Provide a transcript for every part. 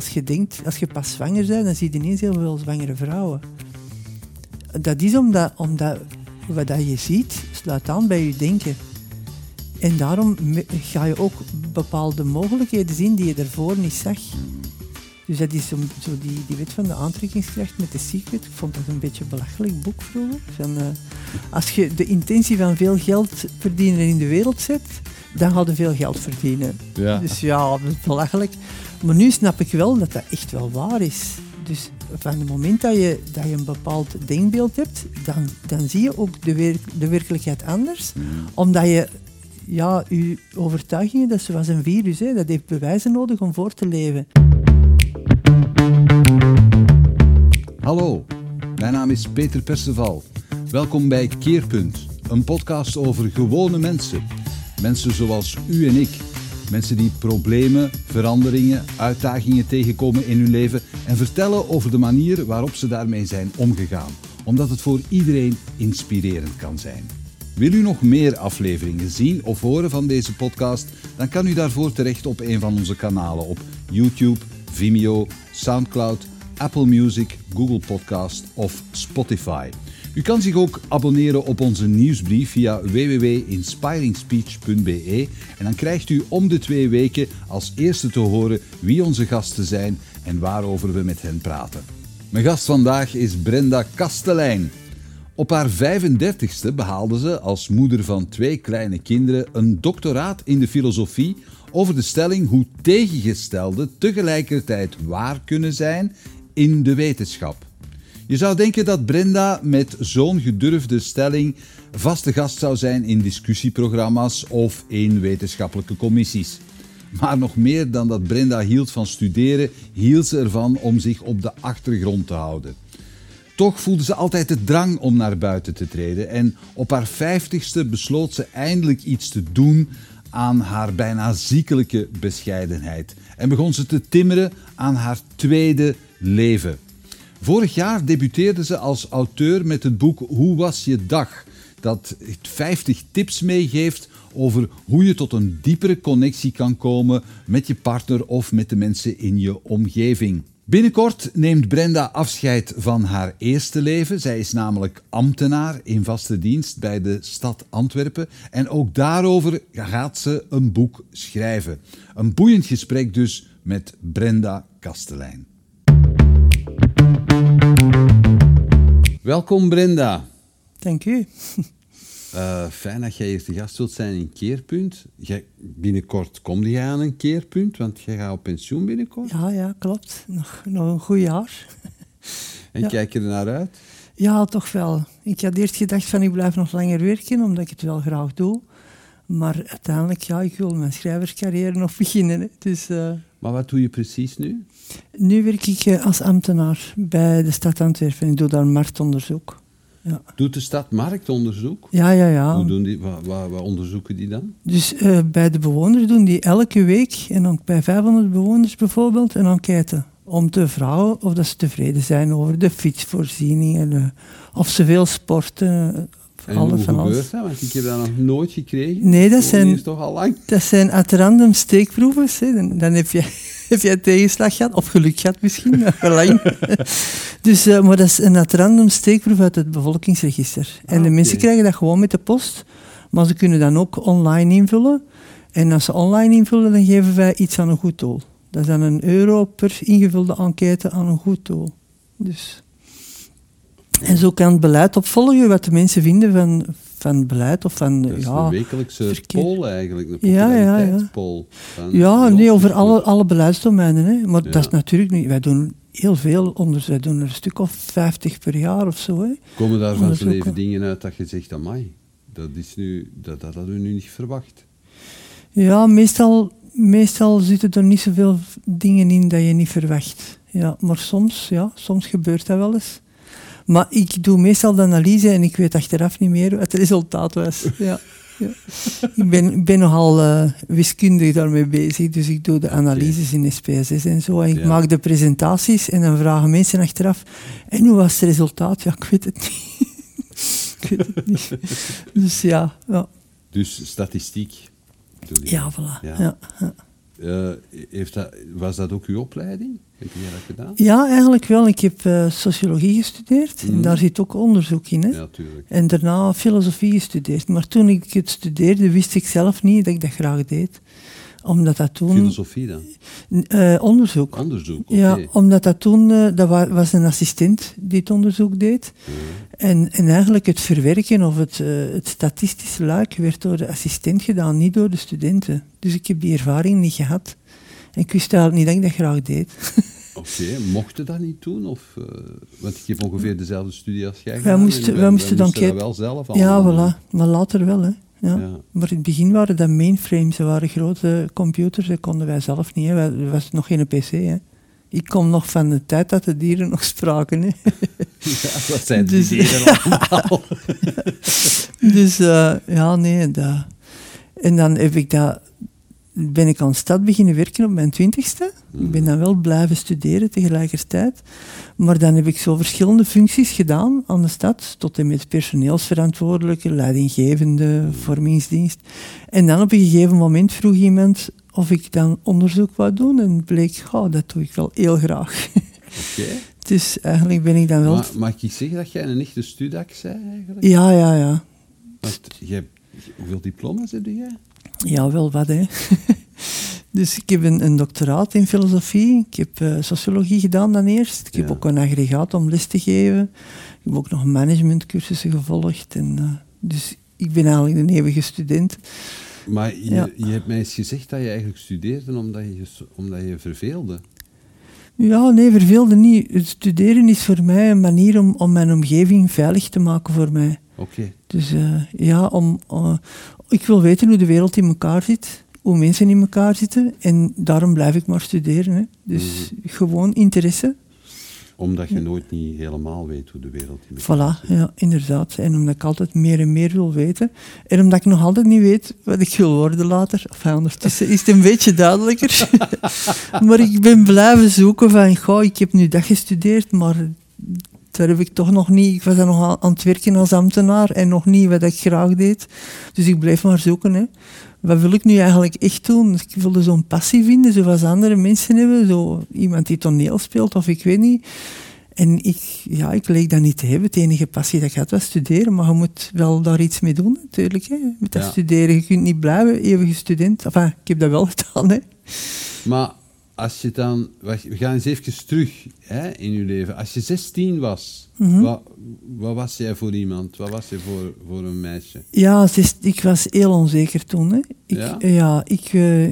als je denkt, als je pas zwanger bent, dan zie je ineens heel veel zwangere vrouwen. Dat is omdat, omdat wat dat je ziet, sluit aan bij je denken. En daarom ga je ook bepaalde mogelijkheden zien die je ervoor niet zag. Dus dat is zo, zo die, die wet van de aantrekkingskracht met The Secret. Ik vond dat een beetje een belachelijk boek vroeger. Van, eh, als je de intentie van veel geld verdienen in de wereld zet, dan je veel geld verdienen. Ja. Dus ja, dat is belachelijk. Maar nu snap ik wel dat dat echt wel waar is. Dus van het moment dat je, dat je een bepaald denkbeeld hebt, dan, dan zie je ook de, wer- de werkelijkheid anders. Omdat je, ja, je overtuigingen, dat is zoals een virus, hè, dat heeft bewijzen nodig om voor te leven. Hallo, mijn naam is Peter Perceval. Welkom bij Keerpunt, een podcast over gewone mensen. Mensen zoals u en ik. Mensen die problemen, veranderingen, uitdagingen tegenkomen in hun leven en vertellen over de manier waarop ze daarmee zijn omgegaan. Omdat het voor iedereen inspirerend kan zijn. Wil u nog meer afleveringen zien of horen van deze podcast? Dan kan u daarvoor terecht op een van onze kanalen op YouTube, Vimeo, SoundCloud, Apple Music, Google Podcast of Spotify. U kan zich ook abonneren op onze nieuwsbrief via www.inspiringspeech.be en dan krijgt u om de twee weken als eerste te horen wie onze gasten zijn en waarover we met hen praten. Mijn gast vandaag is Brenda Kastelein. Op haar 35ste behaalde ze als moeder van twee kleine kinderen een doctoraat in de filosofie over de stelling hoe tegengestelden tegelijkertijd waar kunnen zijn in de wetenschap. Je zou denken dat Brenda met zo'n gedurfde stelling vaste gast zou zijn in discussieprogramma's of in wetenschappelijke commissies. Maar nog meer dan dat Brenda hield van studeren, hield ze ervan om zich op de achtergrond te houden. Toch voelde ze altijd de drang om naar buiten te treden en op haar vijftigste besloot ze eindelijk iets te doen aan haar bijna ziekelijke bescheidenheid en begon ze te timmeren aan haar tweede leven. Vorig jaar debuteerde ze als auteur met het boek Hoe was je dag? Dat 50 tips meegeeft over hoe je tot een diepere connectie kan komen met je partner of met de mensen in je omgeving. Binnenkort neemt Brenda afscheid van haar eerste leven. Zij is namelijk ambtenaar in vaste dienst bij de stad Antwerpen. En ook daarover gaat ze een boek schrijven. Een boeiend gesprek dus met Brenda Kastelein. Welkom Brenda. Dank u. Eh, fijn dat jij hier te gast wilt zijn in Keerpunt. Jij, binnenkort kom jij aan een keerpunt, want jij gaat op pensioen binnenkort. Ja, ja, klopt. Nog, nog een goed jaar. En ja. kijk je er naar uit? Ja, toch wel. Ik had eerst gedacht van ik blijf nog langer werken, omdat ik het wel graag doe. Maar uiteindelijk, ja, ik wil mijn schrijverscarrière nog beginnen. Hè. Dus eh, Maar wat doe je precies nu? Nu werk ik eh, als ambtenaar bij de stad Antwerpen. Ik doe daar marktonderzoek. Ja, Doet de stad marktonderzoek? ja, ja. ja. Hoe doen die, wat, wat onderzoeken die dan? Dus eh, bij de bewoners doen die elke week, en dan bij 500 bewoners bijvoorbeeld, een enquête. Om te vragen of dat ze tevreden zijn over de fietsvoorzieningen, eh, of ze veel sporten, En hoe van gebeurt dat? Want ik heb dat nog nooit gekregen. Nee, dat zijn- is toch al lang? Dat zijn at random steekproeven. Hè. Dan, dan heb, je, heb je tegenslag gehad, of geluk gehad misschien, dus, eh, maar dat is een random steekproef uit het bevolkingsregister. En Ah, de mensen krijgen dat gewoon met de post, maar ze kunnen dan ook online invullen. En als ze online invullen, dan geven wij iets aan een goed doel. Dat is dan een euro per ingevulde enquête aan een goed doel. Dus. En zo kan het beleid opvolgen wat de mensen vinden van, van beleid of van... Dat is ja, een wekelijkse verkeer. poll eigenlijk, een Ja, ja, ja. Ja, Ja, nee, over alle, alle beleidsdomeinen. Hè. Maar Ja. dat is natuurlijk niet... Wij doen heel veel onderzoek. Wij doen er een stuk of 50 per jaar of zo. Hè. Komen daar van onderzoeken. leven dingen uit dat je zegt, amai, dat, is nu, dat, dat hadden we nu niet verwacht. Ja, meestal, meestal zitten er niet zoveel dingen in dat je niet verwacht. Ja, maar soms, ja, soms gebeurt dat wel eens. Maar ik doe meestal de analyse en ik weet achteraf niet meer wat het resultaat was. Ja, ja. Ik ben, ben nogal eh, wiskundig daarmee bezig, dus ik doe de analyses in SPSS en zo. En ik Ja. maak de presentaties en dan vragen mensen achteraf, en hoe was het resultaat? Ja, ik weet het niet. ik weet het niet. Dus ja, ja. Dus statistiek. Ja, voilà. Ja. Ja. Ja. eh, heeft dat, was dat ook uw opleiding? Heb jij dat gedaan? Ja, eigenlijk wel. Ik heb uh, sociologie gestudeerd en daar zit ook onderzoek in. Hè? Ja, tuurlijk. En daarna filosofie gestudeerd. Maar toen ik het studeerde, wist ik zelf niet dat ik dat graag deed omdat dat toen... Filosofie dan? Uh, onderzoek. Onderzoek, Ja, omdat dat toen... Uh, dat was een assistent die het onderzoek deed. En, en eigenlijk het verwerken of het, uh, het statistische luik werd door de assistent gedaan, niet door de studenten. Dus ik heb die ervaring niet gehad. En ik wist eigenlijk niet dat ik dat graag deed. Oké, okay, mocht je dat niet doen? Of, want ik heb ongeveer dezelfde studie als jij Wij moesten, wij, wij moesten dan... dat wel zelf Ja, voilà. Maar later wel, hè. Ja. Maar in het begin waren dat mainframes, ze waren grote computers, dat konden wij zelf niet. Hè. Er was nog geen PC. Hè. Ik kom nog van de tijd dat de dieren nog spraken. Hè. Ja, dat zijn dus, die dieren allemaal. dus uh, ja, nee. Dat. En dan heb ik dat ben ik aan de stad beginnen werken op mijn twintigste. Ik ben dan wel blijven studeren tegelijkertijd. Maar dan heb ik zo verschillende functies gedaan aan de stad, tot en met personeelsverantwoordelijke, leidinggevende, vormingsdienst. En dan op een gegeven moment vroeg iemand of ik dan onderzoek wou doen en bleek, oh, dat doe ik wel heel graag. Oké. Dus eigenlijk ben ik dan wel... Maar, mag ik zeggen dat jij een echte studak zei eigenlijk? Ja, ja, ja. Want je, hoeveel diploma's heb jij? Ja, wel wat, hè. dus ik heb een, een, doctoraat in filosofie. Ik heb uh, sociologie gedaan dan eerst. Ik heb ook een aggregaat om les te geven. Ik heb ook nog managementcursussen gevolgd. En, uh, dus ik ben eigenlijk een eeuwige student. Maar je, ja. je hebt mij eens gezegd dat je eigenlijk studeerde omdat je, omdat je verveelde. Ja, nee, verveelde niet. Het studeren is voor mij een manier om, om mijn omgeving veilig te maken voor mij. Oké. Dus uh, ja, om, uh, ik wil weten hoe de wereld in elkaar zit, hoe mensen in elkaar zitten. En daarom blijf ik maar studeren. Hè. Dus mm. gewoon interesse. Omdat je nooit niet helemaal weet hoe de wereld in elkaar voilà, zit. ja, inderdaad. En omdat ik altijd meer en meer wil weten. En omdat ik nog altijd niet weet wat ik wil worden later. Enfin, ondertussen is het een beetje duidelijker. maar ik ben blijven zoeken van, goh, ik heb nu dat gestudeerd, maar daar heb ik toch nog niet, ik was dan nog aan het werken als ambtenaar en nog niet wat ik graag deed. Dus ik bleef maar zoeken. Hè. Wat wil ik nu eigenlijk echt doen? Ik wilde zo'n passie vinden, zoals andere mensen hebben. Zo iemand die toneel speelt of ik weet niet. En ik, ja, ik leek dat niet te hebben. Het enige passie dat ik had was studeren, maar je moet wel daar iets mee doen natuurlijk. Hè. Met dat studeren, je kunt niet blijven eeuwige student. Enfin, ik heb dat wel gedaan. Hè. Maar als je dan, we gaan eens even terug hè, in je leven. Als je 16 was, Mhm. wat, wat was jij voor iemand? Wat was je voor, voor een meisje? Ja, ik was heel onzeker toen. Hè. Ik, Ja? ja, ik, eh,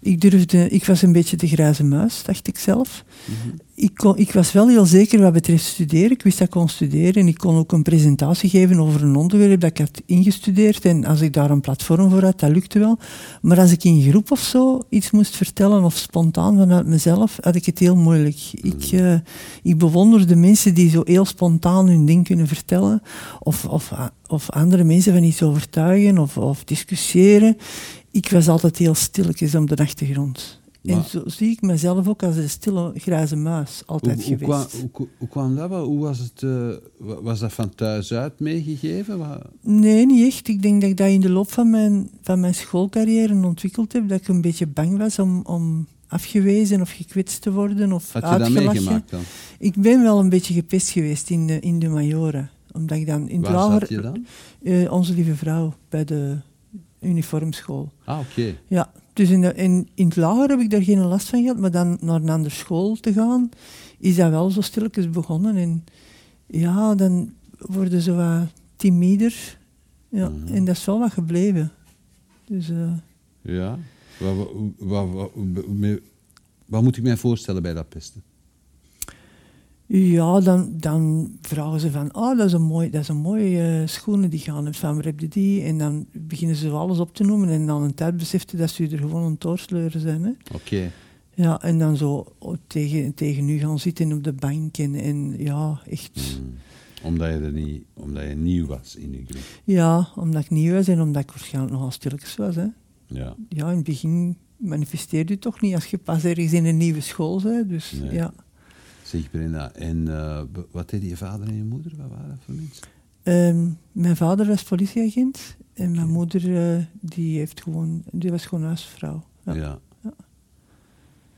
ik durfde, ik was een beetje de grijze muis, dacht ik zelf. Mhm. Ik, kon, ik was wel heel zeker wat betreft studeren. Ik wist dat ik kon studeren en ik kon ook een presentatie geven over een onderwerp dat ik had ingestudeerd. En als ik daar een platform voor had, dat lukte wel. Maar als ik in groep of zo iets moest vertellen of spontaan vanuit mezelf, had ik het heel moeilijk. Ik, eh, ik bewonder de mensen die zo heel spontaan hun ding kunnen vertellen. Of, of, of andere mensen van iets overtuigen of, of discussiëren. Ik was altijd heel stilletjes op de achtergrond. En zo zie ik mezelf ook als een stille grijze muis altijd Hoe, hoe, geweest. kwam, hoe, hoe kwam dat? wel? Hoe was het? eh, wa- was dat van thuis uit meegegeven? Nee, niet echt. Ik denk dat ik dat in de loop van mijn, van mijn schoolcarrière ontwikkeld heb. Dat ik een beetje bang was om, om afgewezen of gekwetst te worden of Had je dat meegemaakt dan? Ik ben wel een beetje gepest geweest in de, in de Majora. Omdat ik dan in het Waar lager... je dan? eh, onze lieve vrouw, bij de uniformschool. Ah, oké. Ja, dus in, de, in, in het lager heb ik daar geen last van gehad, maar dan naar een andere school te gaan, is dat wel zo stilletjes begonnen. En ja, dan worden ze wat timider. Ja, Mhm. en dat is wel wat gebleven. Dus eh, Ja. Wat, wat, wat, wat, me- wat moet ik mij voorstellen bij dat pesten? Ja, dan, dan vragen ze van, oh, dat is een mooi, dat is een mooie schoenen die gaan. En van, waar heb je die? En dan beginnen ze alles op te noemen. En dan een tijd besefte dat ze er gewoon een toorsleuren zijn. Oké. Ja, en dan zo oh, tegen, tegen u gaan zitten op de bank. En, en ja, echt. Mm. Omdat je er niet, omdat je nieuw was in je groep. Ja, omdat ik nieuw was en omdat ik waarschijnlijk nogal stilletjes was. Hè. Ja. Ja, in het begin manifesteer je toch niet als je pas ergens in een nieuwe school bent. Dus Nee. ja. Zeg Brenda, en eh, wat deden je vader en je moeder? Wat waren dat voor mensen? Ehm, mijn vader was politieagent en mijn moeder eh, die heeft gewoon, die was gewoon huisvrouw. Ja. Ja. Ja.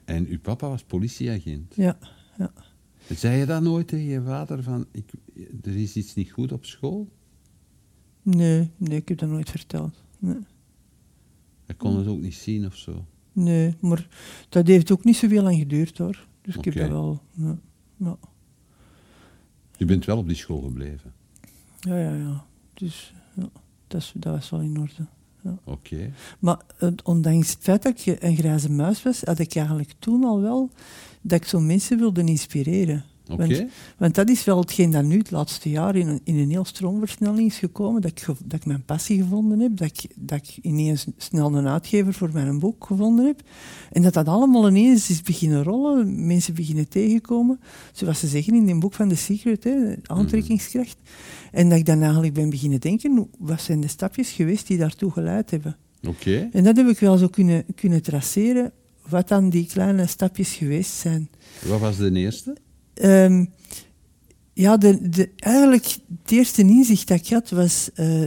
En uw papa was politieagent. Ja, ja. Zei je dat nooit tegen je vader van, ik, er is iets niet goed op school? Nee, nee, ik heb dat nooit verteld. Nee. Hij kon het ook niet zien of zo? Nee, maar dat heeft ook niet zoveel lang geduurd hoor. Dus ik heb dat wel... Ja, ja, Je bent wel op die school gebleven? ja, ja. ja. Dus ja, dat, is, dat was wel in orde. Oké. Maar ondanks het feit dat ik een grijze muis was, had ik eigenlijk toen al wel dat ik zo mensen wilde inspireren. Want, want dat is wel hetgeen dat nu het laatste jaar in een, in een heel stroomversnelling is gekomen. Dat ik, dat ik mijn passie gevonden heb. Dat ik, dat ik ineens snel een uitgever voor mijn boek gevonden heb. En dat dat allemaal ineens is beginnen rollen. Mensen beginnen tegenkomen. Zoals ze zeggen in het boek van The Secret, hè, aantrekkingskracht. En dat ik dan eigenlijk ben beginnen denken, wat zijn de stapjes geweest die daartoe geleid hebben? Oké. En dat heb ik wel zo kunnen, kunnen traceren, wat dan die kleine stapjes geweest zijn. Wat was de eerste? Ehm, ja, de, eigenlijk het eerste inzicht dat ik had was eh,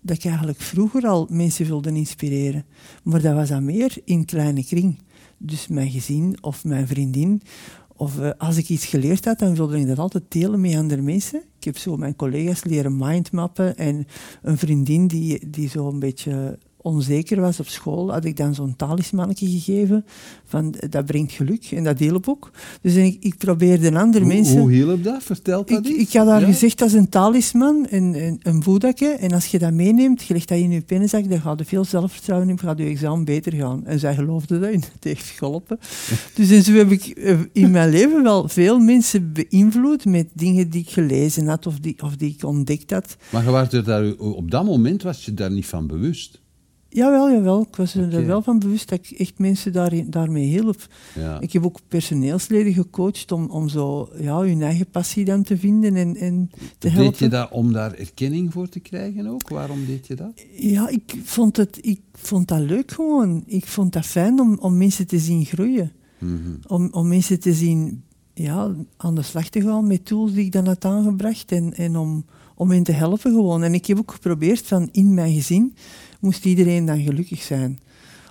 dat ik eigenlijk vroeger al mensen wilde inspireren. Maar dat was dan meer in kleine kring. Dus mijn gezin of mijn vriendin. Of eh, als ik iets geleerd had, dan wilde ik dat altijd delen met andere mensen. Ik heb zo mijn collega's leren mindmappen. En een vriendin die, die zo een beetje onzeker was op school, had ik dan zo'n talismannetje gegeven. Van, dat brengt geluk. En dat ik ook. Dus ik, ik probeerde andere Hoe, mensen... hoe hielp dat? Vertel dat Ik, eens. ik had haar Ja? gezegd als een talisman, een, een, een boedakje. En als je dat meeneemt, je legt dat in je pennenzak, dan gaat er veel zelfvertrouwen in, gaat je examen beter gaan. En zij geloofde dat en het heeft geholpen. dus en zo heb ik eh, in mijn leven wel veel mensen beïnvloed met dingen die ik gelezen had of die, of die ik ontdekt had. Maar je was er daar, op dat moment was je daar niet van bewust. Jawel, jawel. Ik was er wel van bewust dat ik echt mensen daarin, daarmee hielp. Ja. Ik heb ook personeelsleden gecoacht om, om zo ja, hun eigen passie dan te vinden en, en te helpen. Deed je dat om daar erkenning voor te krijgen ook? Waarom deed je dat? Ja, ik vond, het, ik vond dat leuk gewoon. Ik vond dat fijn om, om mensen te zien groeien. Mhm. Om, om mensen te zien ja, aan de slag te gaan met tools die ik dan had aangebracht. En, en om, om hen te helpen gewoon. En ik heb ook geprobeerd van in mijn gezin moest iedereen dan gelukkig zijn.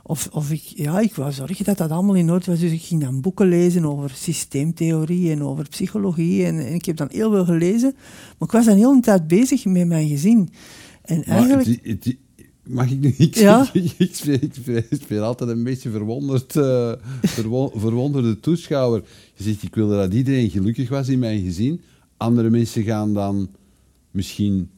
Of, of ik, ja, ik wou zorgen dat dat allemaal in orde was. Dus ik ging dan boeken lezen over systeemtheorie en over psychologie. En, en ik heb dan heel veel gelezen. Maar ik was dan heel de tijd bezig met mijn gezin. En Maar eigenlijk... mag ik nu iets Ja. ik, speel, ik, speel, ik speel altijd een beetje verwonderd, eh, verwo- verwonderde toeschouwer. Je zegt, ik wilde dat iedereen gelukkig was in mijn gezin. Andere mensen gaan dan misschien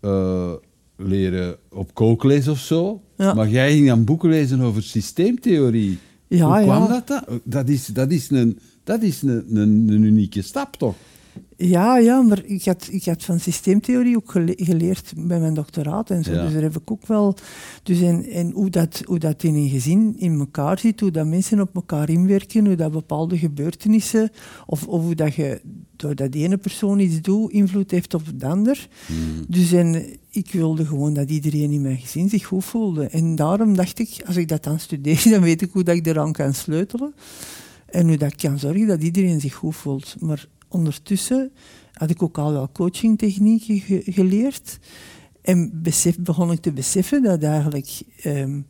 eh, leren op kookles of zo. Ja. Maar jij ging dan boeken lezen over systeemtheorie. Ja, Hoe kwam ja. dat dan? Dat is, dat is, een, dat is een, een, een unieke stap, toch? Ja, ja, maar ik had, ik had van systeemtheorie ook gele- geleerd bij mijn doctoraat en zo. Ja. Dus daar heb ik ook wel... Dus en, en hoe, dat, hoe dat in een gezin in elkaar zit, hoe dat mensen op elkaar inwerken, hoe dat bepaalde gebeurtenissen, of, of hoe dat je, doordat die ene persoon iets doet, invloed heeft op de ander. Dus en, ik wilde gewoon dat iedereen in mijn gezin zich goed voelde. En daarom dacht ik, als ik dat dan studeer, dan weet ik hoe dat ik eraan kan sleutelen. En hoe dat ik kan zorgen dat iedereen zich goed voelt. Maar ondertussen had ik ook al wel coachingtechnieken ge- geleerd. En besef, begon ik te beseffen dat eigenlijk ehm,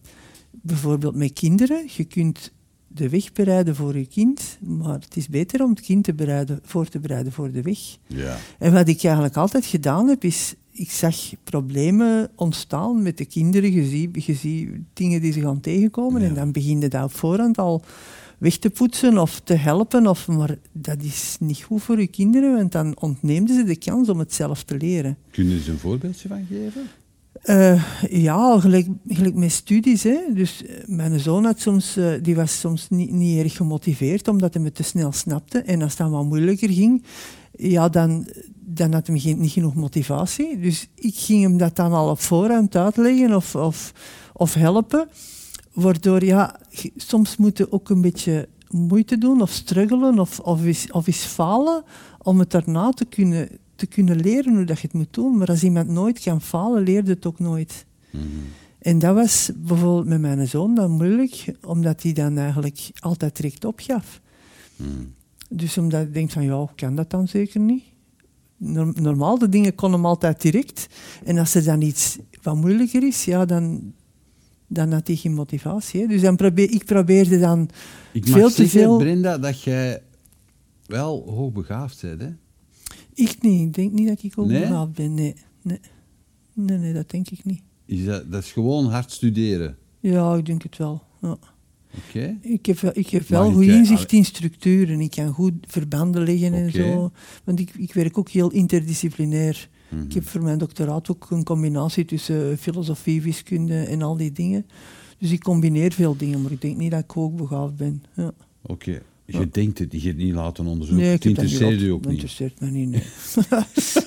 bijvoorbeeld met kinderen, je kunt de weg bereiden voor je kind, maar het is beter om het kind te bereiden, voor te bereiden voor de weg. Ja. En wat ik eigenlijk altijd gedaan heb, is... Ik zag problemen ontstaan met de kinderen. Je ziet, je ziet dingen die ze gaan tegenkomen. En dan begin je dat op voorhand al weg te poetsen of te helpen. Of, maar dat is niet goed voor je kinderen, want dan ontneemden ze de kans om het zelf te leren. Kun je er eens een voorbeeldje van geven? Eh, ja, gelijk, gelijk met studies. Hè. Dus eh, mijn zoon had soms, eh, die was soms niet, niet erg gemotiveerd, omdat hij me te snel snapte. En als het dan wat moeilijker ging, ja, dan, dan had hij geen, niet genoeg motivatie. Dus ik ging hem dat dan al op voorhand uitleggen of, of, of helpen. Waardoor, ja, soms moet je ook een beetje moeite doen of struggelen of, of, eens, of eens falen om het daarna te kunnen, te kunnen leren hoe dat je het moet doen. Maar als iemand nooit kan falen, leert het ook nooit. En dat was bijvoorbeeld met mijn zoon dan moeilijk, omdat hij dan eigenlijk altijd direct opgaf. Dus omdat ik denk van, ja, kan dat dan zeker niet? Nor- Normaal, de dingen kon hem altijd direct. En als er dan iets wat moeilijker is, ja, dan, dan had hij geen motivatie. Hè. Dus dan probeer, ik probeerde dan Ik mag veel te zeggen, veel... Brenda, dat jij wel hoogbegaafd bent, hè? Ik niet. Ik denk niet dat ik ook Nee? ben. Nee. Nee. nee, nee, dat denk ik niet. Is dat, dat is gewoon hard studeren. Ja, ik denk het wel. Ja. Oké? Ik heb, wel- ik heb wel goed eh, inzicht in structuren. Ik kan goed verbanden leggen en zo. Want ik, ik werk ook heel interdisciplinair. Mhm. Ik heb voor mijn doctoraat ook een combinatie tussen filosofie, wiskunde en al die dingen. Dus ik combineer veel dingen, maar ik denk niet dat ik hoogbegaafd ben. Ja. Oké. Je denkt het, je hebt niet laten onderzoeken. Nee, het ik interesseert u ook dat niet. interesseert me niet, nee.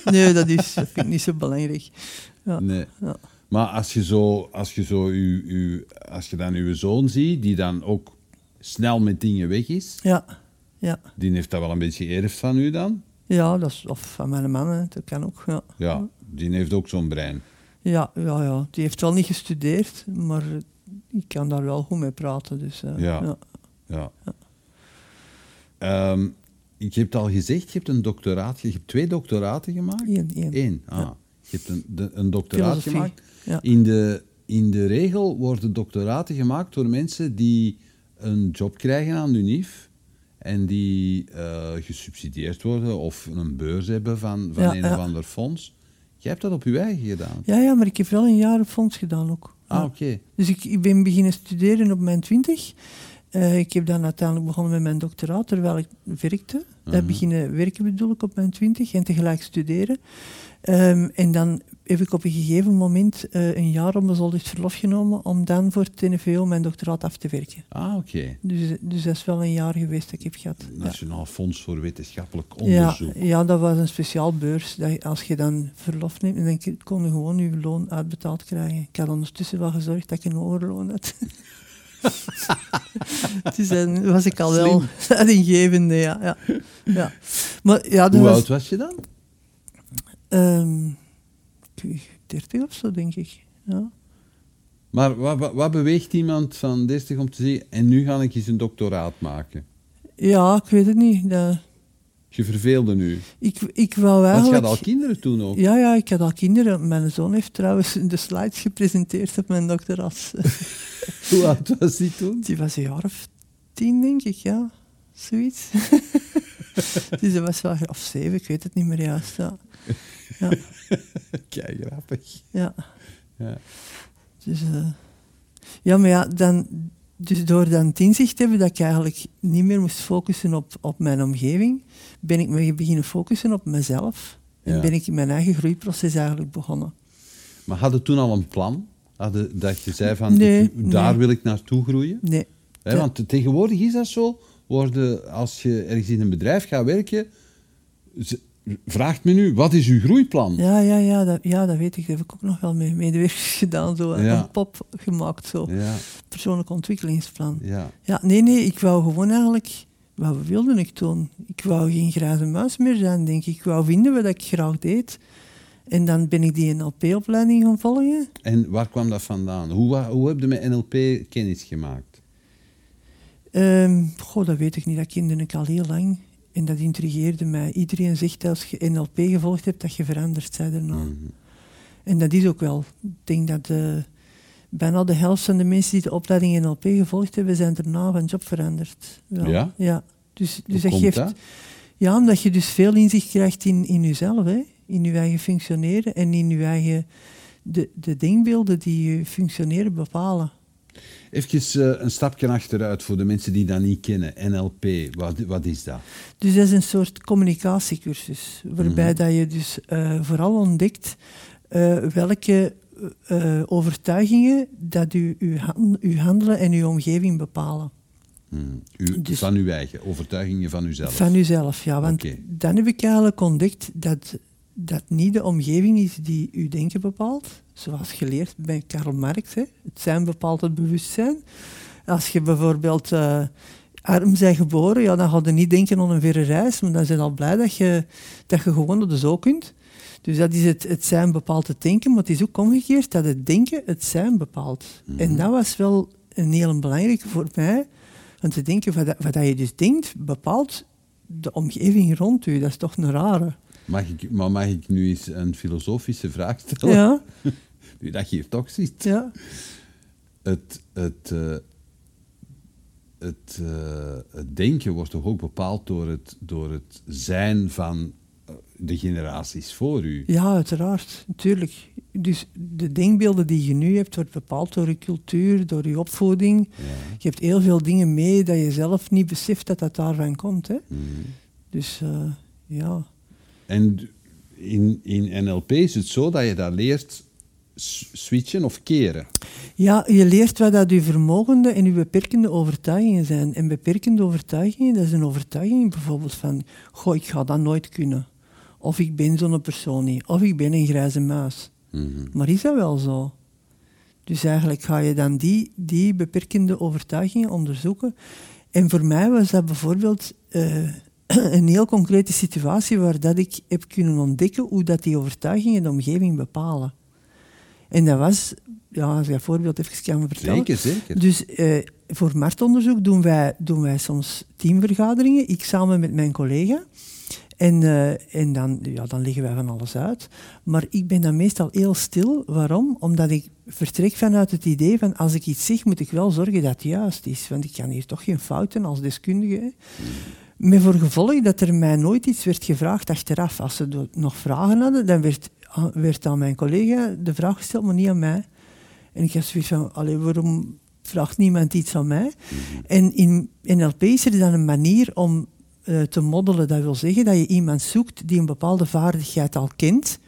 nee, dat, is, dat vind ik niet zo belangrijk. Ja. Nee. Ja. Maar als je, zo, als, je zo uw, uw, als je dan uw zoon ziet, die dan ook snel met dingen weg is, Ja. Ja. die heeft dat wel een beetje geërfd van u dan? Ja, dat is of van mijn man, hè. dat kan ook. Ja. Ja, die heeft ook zo'n brein. Ja, ja, ja, die heeft wel niet gestudeerd, maar ik kan daar wel goed mee praten. Dus, eh, Ja. ja. Ja. Ehm, ik heb het al gezegd, je hebt een doctoraat, je hebt twee doctoraten gemaakt? Eén, één. Eén, ah. Ja. Je hebt een, de- een doctoraat Filosofie. gemaakt. In, de, in de regel worden doctoraten gemaakt door mensen die een job krijgen aan de UNIF en die eh, gesubsidieerd worden of een beurs hebben van, van Ja, een ja. of ander fonds. Jij hebt dat op je eigen gedaan. ja, ja, maar ik heb wel een jaar op fonds gedaan ook. Ah, oké. Dus ik, ik ben beginnen studeren op mijn twintig. Eh, ik heb dan uiteindelijk begonnen met mijn doctoraat terwijl ik werkte. Mhm. Uh beginnen werken bedoel ik op mijn twintig en tegelijk studeren. Ehm, en dan heb ik op een gegeven moment eh, een jaar onbezoldigd verlof genomen om dan voor het NVO mijn doctoraat af te werken. Ah, oké. Dus, dus dat is wel een jaar geweest dat ik heb gehad. Ja. Nationaal Fonds voor Wetenschappelijk Onderzoek. ja, dat was een speciaal beurs. Dat als je dan verlof neemt, dan kon je gewoon je loon uitbetaald krijgen. Ik had ondertussen wel gezorgd dat ik een hoger loon had. dus dan was ik al wel een ingevende, ja. ja, ja. Maar ja, dat Hoe was oud was je dan? ehm, 30 of zo, denk ik. Ja. Maar wat, wat, wat beweegt iemand van 30 om te zeggen, en nu ga ik eens een doctoraat maken? ja, ik weet het niet. Dat, Je verveelde nu. ik, ik wou Want je eigenlijk... had al kinderen toen ook. Ja, ja, ik had al kinderen. Mijn zoon heeft trouwens de slides gepresenteerd op mijn doctoraat. Hoe oud was die toen? Die was een jaar of tien, denk ik, ja. Zoiets. dus dat was wel... Of zeven, ik weet het niet meer juist. Ja, ja. Kijk, grappig. ja. Ja. Dus, eh, ja, maar ja, dan, dus door dan het inzicht te hebben dat ik eigenlijk niet meer moest focussen op, op mijn omgeving, ben ik me beginnen focussen op mezelf. En ben ik in mijn eigen groeiproces eigenlijk begonnen. Maar hadden toen al een plan? Hadden, dat je zei van, Nee, ik- daar nee. wil ik naartoe groeien? Nee. Ja. Want tegenwoordig is dat zo. Worden, als je ergens in een bedrijf gaat werken, vraagt men u, wat is uw groeiplan? Ja, ja, ja, dat, ja, dat weet ik. Dat heb ik ook nog wel mee medewerkers gedaan. Zo, Ja. Een pop gemaakt, zo. Ja, Persoonlijk ontwikkelingsplan. ja. Ja, nee, nee, ik wou gewoon eigenlijk... Wat wilde ik toen? Ik wou geen grijze muis meer zijn, denk ik. Ik wou vinden wat ik graag deed. En dan ben ik die NLP-opleiding gaan volgen. En waar kwam dat vandaan? Hoe, hoe heb je met NLP kennis gemaakt? Ehm goh, dat weet ik niet. Dat kende ik al heel lang. En dat intrigeerde mij. Iedereen zegt als je NLP gevolgd hebt, dat je veranderd bent daarna. Mhm. En dat is ook wel. Ik denk dat eh, bijna de helft van de mensen die de opleiding NLP gevolgd hebben, zijn daarna van job veranderd. Wel, Ja? Ja. Dus, dus dat geeft... dat? Ja, omdat je dus veel inzicht krijgt in, in jezelf, hè? in je eigen functioneren en in je eigen... De, de denkbeelden die je functioneren bepalen. Even eh, een stapje achteruit voor de mensen die dat niet kennen. NLP, wat, wat is dat? Dus dat is een soort communicatiecursus, waarbij Mhm. dat je dus eh, vooral ontdekt eh, welke overtuigingen dat u, uw, uw handelen en uw omgeving bepalen. Hmm. U, Dus- van uw eigen, overtuigingen van uzelf. Van uzelf, ja. Want dan heb ik eigenlijk ontdekt dat dat niet de omgeving is die uw denken bepaalt. Zoals geleerd bij Karl Marx. Hè. Het zijn bepaalt het bewustzijn. Als je bijvoorbeeld eh, arm bent geboren, ja, dan ga je niet denken aan een verre reis, maar dan zijn al blij dat je, dat je gewoon dat zo kunt. Dus dat is het, het zijn bepaalt het denken, maar het is ook omgekeerd dat het denken het zijn bepaalt. En dat was wel een heel belangrijke voor mij. Want te denken, wat, wat dat je dus denkt, bepaalt de omgeving rond u. Dat is toch een rare. Mag ik, maar mag ik nu eens een filosofische vraag stellen? Ja, Nu dat je hier toch zit. ja. het, het, eh, het, eh, het denken wordt toch ook bepaald door het, door het zijn van eh, de generaties voor u. Ja, uiteraard, natuurlijk. Dus de denkbeelden die je nu hebt, wordt bepaald door je cultuur, door je opvoeding. Ja. Je hebt heel veel dingen mee dat je zelf niet beseft dat dat daarvan komt. Hè? Mhm. Dus ja. En in, in NLP is het zo dat je dat leert switchen of keren. Ja, je leert wat dat je vermogende en je beperkende overtuigingen zijn. En beperkende overtuigingen, dat is een overtuiging bijvoorbeeld van, goh, ik ga dat nooit kunnen. Of ik ben zo'n persoon niet. Of ik ben een grijze muis. Mhm. Maar is dat wel zo? Dus eigenlijk ga je dan die, die beperkende overtuigingen onderzoeken. En voor mij was dat bijvoorbeeld eh, een heel concrete situatie waar dat ik heb kunnen ontdekken hoe dat die overtuigingen de omgeving bepalen. En dat was, ja, als ik dat voorbeeld even kan vertellen. Zeker, zeker. Dus eh, voor marktonderzoek doen wij, doen wij soms teamvergaderingen, ik samen met mijn collega. En, eh, en dan, ja, dan leggen wij van alles uit. Maar ik ben dan meestal heel stil. Waarom? Omdat ik vertrek vanuit het idee van als ik iets zeg, moet ik wel zorgen dat het juist is. Want ik kan hier toch geen fouten als deskundige. hè. Met voor gevolg dat er mij nooit iets werd gevraagd achteraf. Als ze nog vragen hadden, dan werd, a- werd aan mijn collega de vraag gesteld, maar niet aan mij. En ik had zoiets van, allee, waarom vraagt niemand iets aan mij? En in NLP is er dan een manier om eh, te moddelen. Dat wil zeggen dat je iemand zoekt die een bepaalde vaardigheid al kent.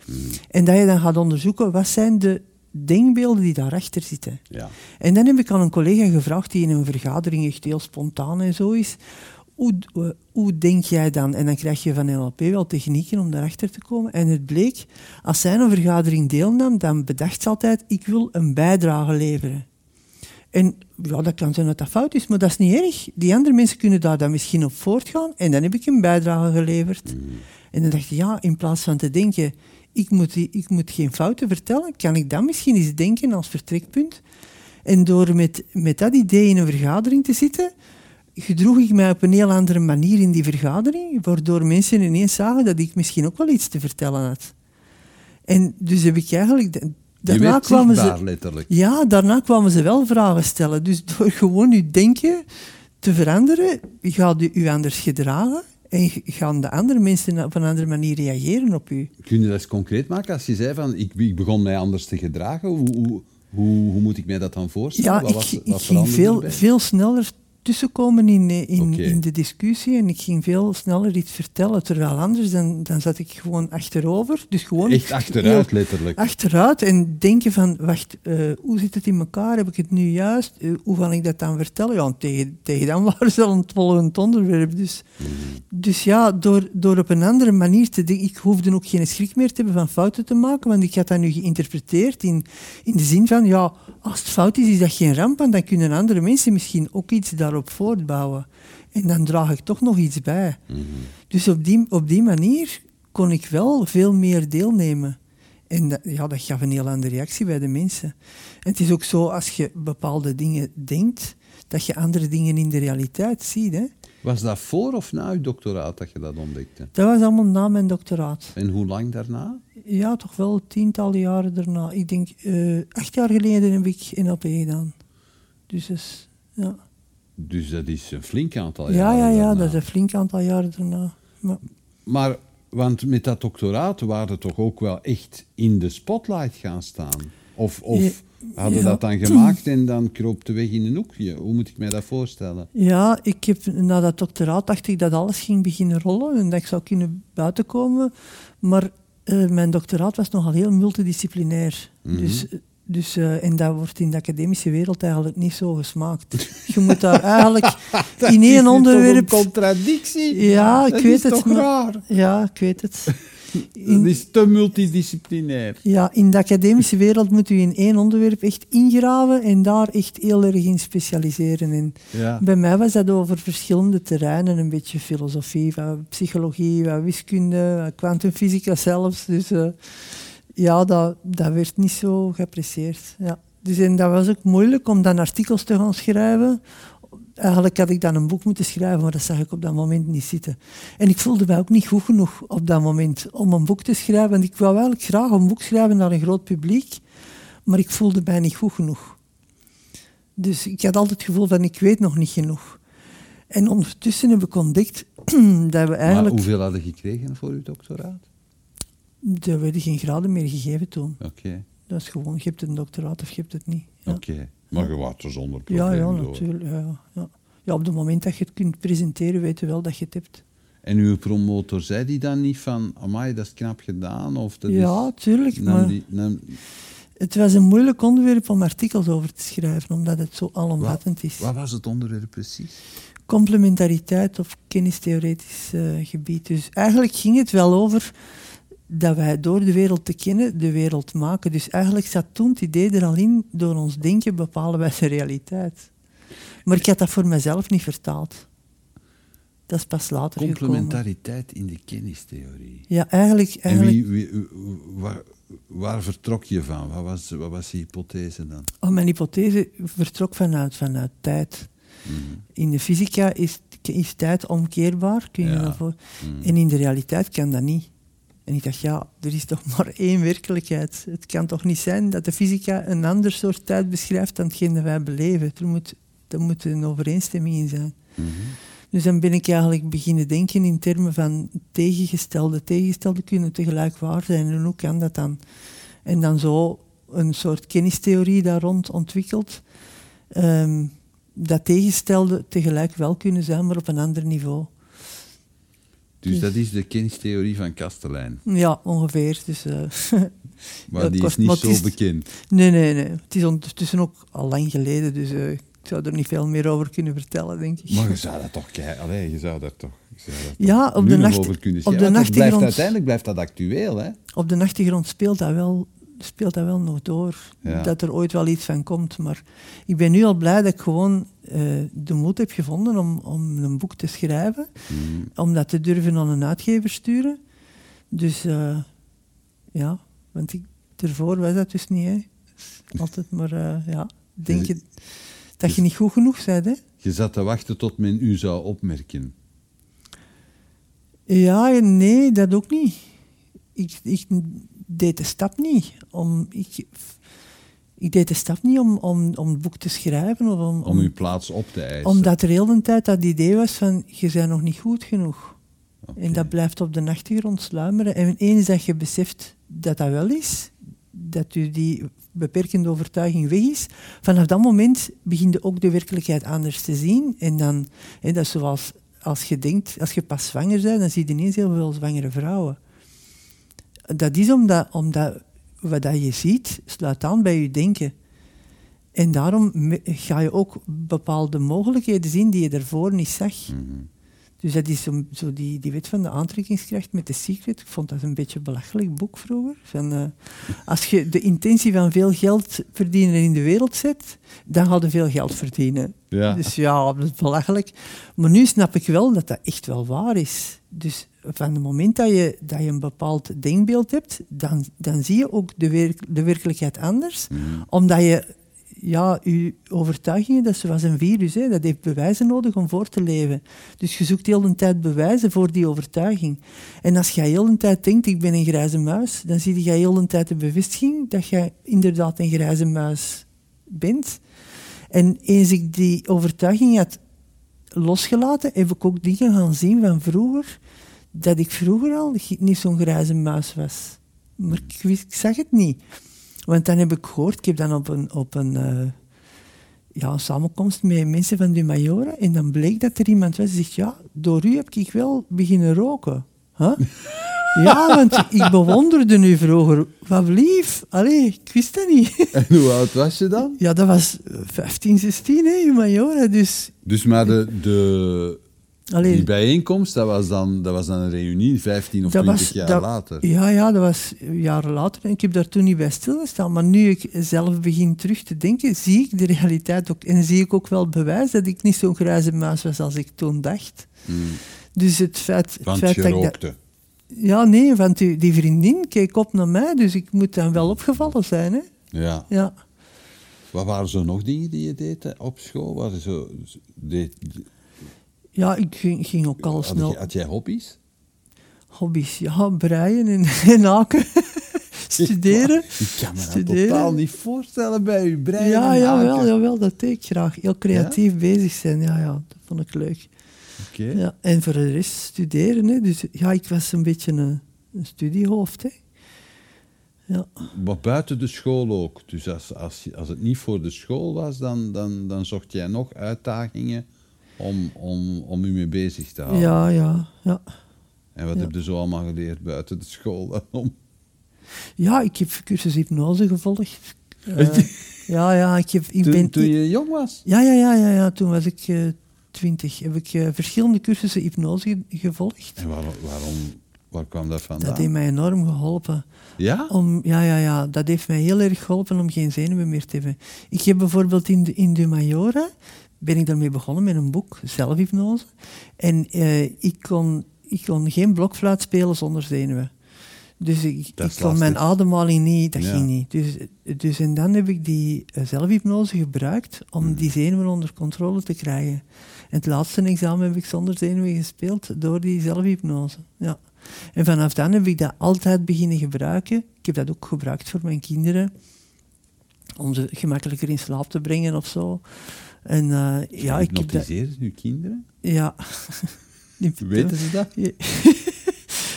En dat je dan gaat onderzoeken, wat zijn de denkbeelden die daarachter zitten. Ja. En dan heb ik aan een collega gevraagd die in een vergadering echt heel spontaan en zo is. Hoe, eh, hoe denk jij dan? En dan krijg je van NLP wel technieken om daarachter te komen. En het bleek, als zij een vergadering deelnam, dan bedacht ze altijd, ik wil een bijdrage leveren. En ja, dat kan zijn dat dat fout is, maar dat is niet erg. Die andere mensen kunnen daar dan misschien op voortgaan. En dan heb ik een bijdrage geleverd. En dan dacht ik, ja, in plaats van te denken, ik moet, ik moet geen fouten vertellen, kan ik dan misschien eens denken als vertrekpunt. En door met, met dat idee in een vergadering te zitten, gedroeg ik mij op een heel andere manier in die vergadering, waardoor mensen ineens zagen dat ik misschien ook wel iets te vertellen had. En dus heb ik eigenlijk... Je Daarna kwamen zichtbaar, ze, letterlijk. ja, daarna kwamen ze wel vragen stellen. Dus door gewoon je denken te veranderen, gaat u u anders gedragen en gaan de andere mensen op een andere manier reageren op u. Kun je dat eens concreet maken? Als je zei van, ik, ik begon mij anders te gedragen, hoe, hoe, hoe, hoe moet ik mij dat dan voorstellen? Ja, Wat ik, was- ik ging veel, erbij? veel sneller tussenkomen in, in, in de discussie en ik ging veel sneller iets vertellen. Terwijl anders, dan, dan zat ik gewoon achterover. Dus gewoon Echt achteruit, letterlijk. achteruit en denken van, wacht, eh, hoe zit het in elkaar? Heb ik het nu juist? Eh, hoe ga ik dat dan vertellen? Ja, tegen, tegen dan waren ze al het volgende onderwerp. Dus, dus ja, door, door op een andere manier te denken, ik hoefde ook geen schrik meer te hebben van fouten te maken, want ik had dat nu geïnterpreteerd in, in de zin van, ja, als het fout is, is dat geen ramp, want dan kunnen andere mensen misschien ook iets daarop voortbouwen. En dan draag ik toch nog iets bij. Dus op die, op die manier kon ik wel veel meer deelnemen. En dat, ja, dat gaf een heel andere reactie bij de mensen. En het is ook zo, als je bepaalde dingen denkt, dat je andere dingen in de realiteit ziet. Hè. Was dat voor of na uw doctoraat dat je dat ontdekte? Dat was allemaal na mijn doctoraat. En hoe lang daarna? Ja, toch wel tientallen jaren daarna. Ik denk, eh, acht jaar geleden heb ik NLP gedaan. Dus is, ja. Dus dat is een flink aantal Ja, jaren ja, ja, daarna. dat is een flink aantal jaren daarna. Maar, Maar, want met dat doctoraat waren we toch ook wel echt in de spotlight gaan staan? Of, of Ja, hadden ja. dat dan gemaakt en dan kroop de weg in een hoekje? Hoe moet ik mij dat voorstellen? Ja, ik heb, na dat doctoraat dacht ik dat alles ging beginnen rollen en dat ik zou kunnen buitenkomen. Maar eh, mijn doctoraat was nogal heel multidisciplinair. Mhm. Dus, dus, eh, en dat wordt in de academische wereld eigenlijk niet zo gesmaakt. Je moet daar eigenlijk in één onderwerp... contradictie? Ja, ik dat weet is het. toch maar- raar? Ja, ik weet het. Dat In, is te multidisciplinair. ja, in de academische wereld moet u in één onderwerp echt ingraven en daar echt heel erg in specialiseren. En Ja. Bij mij was dat over verschillende terreinen. Een beetje filosofie, wat psychologie, wat wiskunde, kwantumfysica zelfs. Dus eh, ja, dat, dat werd niet zo geapprecieerd. Ja. Dus en dat was ook moeilijk om dan artikels te gaan schrijven. Eigenlijk had ik dan een boek moeten schrijven, maar dat zag ik op dat moment niet zitten. En ik voelde mij ook niet goed genoeg op dat moment om een boek te schrijven. Want ik wou eigenlijk graag een boek schrijven naar een groot publiek, maar ik voelde mij niet goed genoeg. Dus ik had altijd het gevoel van ik weet nog niet genoeg. En ondertussen heb ik ontdekt dat we eigenlijk... Maar hoeveel hadden gekregen voor uw doctoraat? Er werden geen graden meer gegeven toen. Oké, Dat is gewoon, je hebt een doctoraat of je hebt het niet. Ja, oké. Maar je er zonder ja, probleem ja door. natuurlijk. Ja, ja, ja. ja, op het moment dat je het kunt presenteren, weet je wel dat je het hebt. En uw promotor zei die dan niet van, amai, dat is knap gedaan? Of dat ja, is, tuurlijk. nam Maar die, nam- het was een moeilijk onderwerp om artikels over te schrijven, omdat het zo alomvattend is. wat was het onderwerp precies? complementariteit of kennistheoretisch eh, gebied. Dus eigenlijk ging het wel over dat wij door de wereld te kennen de wereld maken. Dus eigenlijk zat toen het idee er al in, door ons denken bepalen wij de realiteit. Maar ik had dat voor mezelf niet vertaald. Dat is pas later gekomen. Complementariteit in de kennistheorie. Ja, eigenlijk... En wie, wie, waar, waar vertrok je van? Wat was, wat was die hypothese dan? oh, mijn hypothese vertrok vanuit, vanuit tijd. Mhm. In de fysica is, is tijd omkeerbaar, kun je Ja. dat voor... Mhm. En in de realiteit kan dat niet. En ik dacht, ja, er is toch maar één werkelijkheid. Het kan toch niet zijn dat de fysica een ander soort tijd beschrijft dan hetgeen dat wij beleven. Er moet, er moet een overeenstemming in zijn. Mhm. Dus dan ben ik eigenlijk beginnen denken in termen van tegengestelde. Tegengestelde kunnen tegelijk waar zijn. En hoe kan dat dan? En dan zo een soort kennistheorie daar rond ontwikkeld. ehm, dat tegenstelde tegelijk wel kunnen zijn, maar op een ander niveau. Dus dat is de kennistheorie van Kastelein. Ja, ongeveer. Dus, eh, Maar die kost- is niet zo is- bekend. nee, nee, nee. Het is ondertussen ook al lang geleden, dus eh, ik zou er niet veel meer over kunnen vertellen, denk ik. Maar je zou dat toch kijken. Allee, je zou daar toch, je zou daar Ja, toch op de nacht- over kunnen op de dat blijft, nachtegrond- uiteindelijk blijft dat actueel, hè? Op de achtergrond speelt dat wel, speelt dat wel nog door. Ja. Dat er ooit wel iets van komt. Maar ik ben nu al blij dat ik gewoon eh, de moed heb gevonden om, om een boek te schrijven. Mhm. Om dat te durven aan een uitgever sturen. Dus eh, ja, want ik, ervoor was dat dus niet. Hè. Altijd maar, eh, ja, denk je dat je niet goed genoeg bent. Hè? Je zat te wachten tot men u zou opmerken. Ja en nee, dat ook niet. Ik, ik deed de stap niet. Om, ik, ik deed de stap niet om, om, om het boek te schrijven. Of om, Om uw plaats op te eisen. omdat er heel de tijd dat idee was van, je bent nog niet goed genoeg. En dat blijft op de achtergrond sluimeren. En eens dat je beseft dat dat wel is, dat u die beperkende overtuiging weg is, vanaf dat moment begin je ook de werkelijkheid anders te zien. En dan, hè, dat is zoals als je denkt, als je pas zwanger bent, dan zie je ineens heel veel zwangere vrouwen. Dat is omdat, omdat wat dat je ziet, sluit aan bij je denken. En daarom ga je ook bepaalde mogelijkheden zien die je ervoor niet zag. Mhm. Dus dat is zo, zo die, die wet van de aantrekkingskracht met The Secret. Ik vond dat een beetje een belachelijk boek vroeger. Van, eh, als je de intentie van veel geld verdienen in de wereld zet, dan ga je veel geld verdienen. Ja. Dus ja, dat is belachelijk. Maar nu snap ik wel dat dat echt wel waar is. Dus van het moment dat je, dat je een bepaald denkbeeld hebt, dan, dan zie je ook de, werk- de werkelijkheid anders. Mhm. Omdat je, ja, je overtuigingen, dat is zoals een virus, hè, dat heeft bewijzen nodig om voor te leven. Dus je zoekt heel de tijd bewijzen voor die overtuiging. En als je heel de tijd denkt, ik ben een grijze muis, dan zie je heel de tijd de bevestiging dat je inderdaad een grijze muis bent. En eens ik die overtuiging had losgelaten, heb ik ook dingen gaan zien van vroeger, dat ik vroeger al niet zo'n grijze muis was. Maar ik, wist, ik zag het niet. Want dan heb ik gehoord, ik heb dan op een, op een, eh, ja, een samenkomst met mensen van de Majoren, en dan bleek dat er iemand was die zegt, ja, door u heb ik wel beginnen roken. Huh? ja, want ik bewonderde u vroeger. Wat lief. Allee, ik wist dat niet. En hoe oud was je dan? ja, dat was eh, 15, 16, hè, in Majora. Dus, Dus maar de, de, allee, die bijeenkomst, dat was, dan, dat was dan een reunie 15 of 20 jaar dat- later. Ja, ja, dat was jaren later. En ik heb daar toen niet bij stilgestaan. Maar nu ik zelf begin terug te denken, zie ik de realiteit ook. En zie ik ook wel bewijs dat ik niet zo'n grijze muis was als ik toen dacht. Mm. Dus het feit, het Want feit je dat ik dat... rookte. Ja, nee, want die, die vriendin keek op naar mij, dus ik moet dan wel opgevallen zijn. Hè? Ja. Ja. Wat waren zo nog dingen die je deed op school? Wat is zo, deed, ja, ik ging, ging ook al had, snel... je- had jij hobby's? Hobby's, ja, breien en, en haken. studeren. Ik kan me dat totaal niet voorstellen bij uw brein. Ja, en jawel, jawel, dat deed ik graag. Heel creatief bezig zijn, ja, ja, dat vond ik leuk. Ja, en voor de rest studeren, hè. dus ja, ik was een beetje een, een studiehoofd. Hè. Ja. Maar buiten de school ook. Dus als, als, als het niet voor de school was, dan, dan, dan zocht jij nog uitdagingen om, om, om u mee bezig te houden. ja, ja, ja. En wat ja. heb je zo allemaal geleerd buiten de school dan om? Ja, ik heb cursus hypnose gevolgd. Eh, ja, ja, ik, heb, ik Toen, ben... toen je jong was? Ja, ja, ja, ja, ja, toen was ik eh, twintig. heb ik eh, verschillende cursussen hypnose ge- gevolgd. En waarom, waarom, waar kwam dat vandaan? Dat heeft mij enorm geholpen. Ja? Om, ja, ja, ja, dat heeft mij heel erg geholpen om geen zenuwen meer te hebben. Ik heb bijvoorbeeld in de, in de Majora, ben ik daarmee begonnen met een boek, zelfhypnose. En eh, ik, kon, ik kon geen blokfluit spelen zonder zenuwen. Dus ik, kon mijn ademhaling niet, dat Ja. ging niet. Dus, dus en dan heb ik die eh, zelfhypnose gebruikt om Hmm. die zenuwen onder controle te krijgen. En het laatste examen heb ik zonder zenuwen gespeeld door die zelfhypnose. Ja. En vanaf dan heb ik dat altijd beginnen gebruiken. Ik heb dat ook gebruikt voor mijn kinderen. Om ze gemakkelijker in slaap te brengen of zo. En eh, ja, ik heb dat... Je kinderen? Ja. Weten ze dat?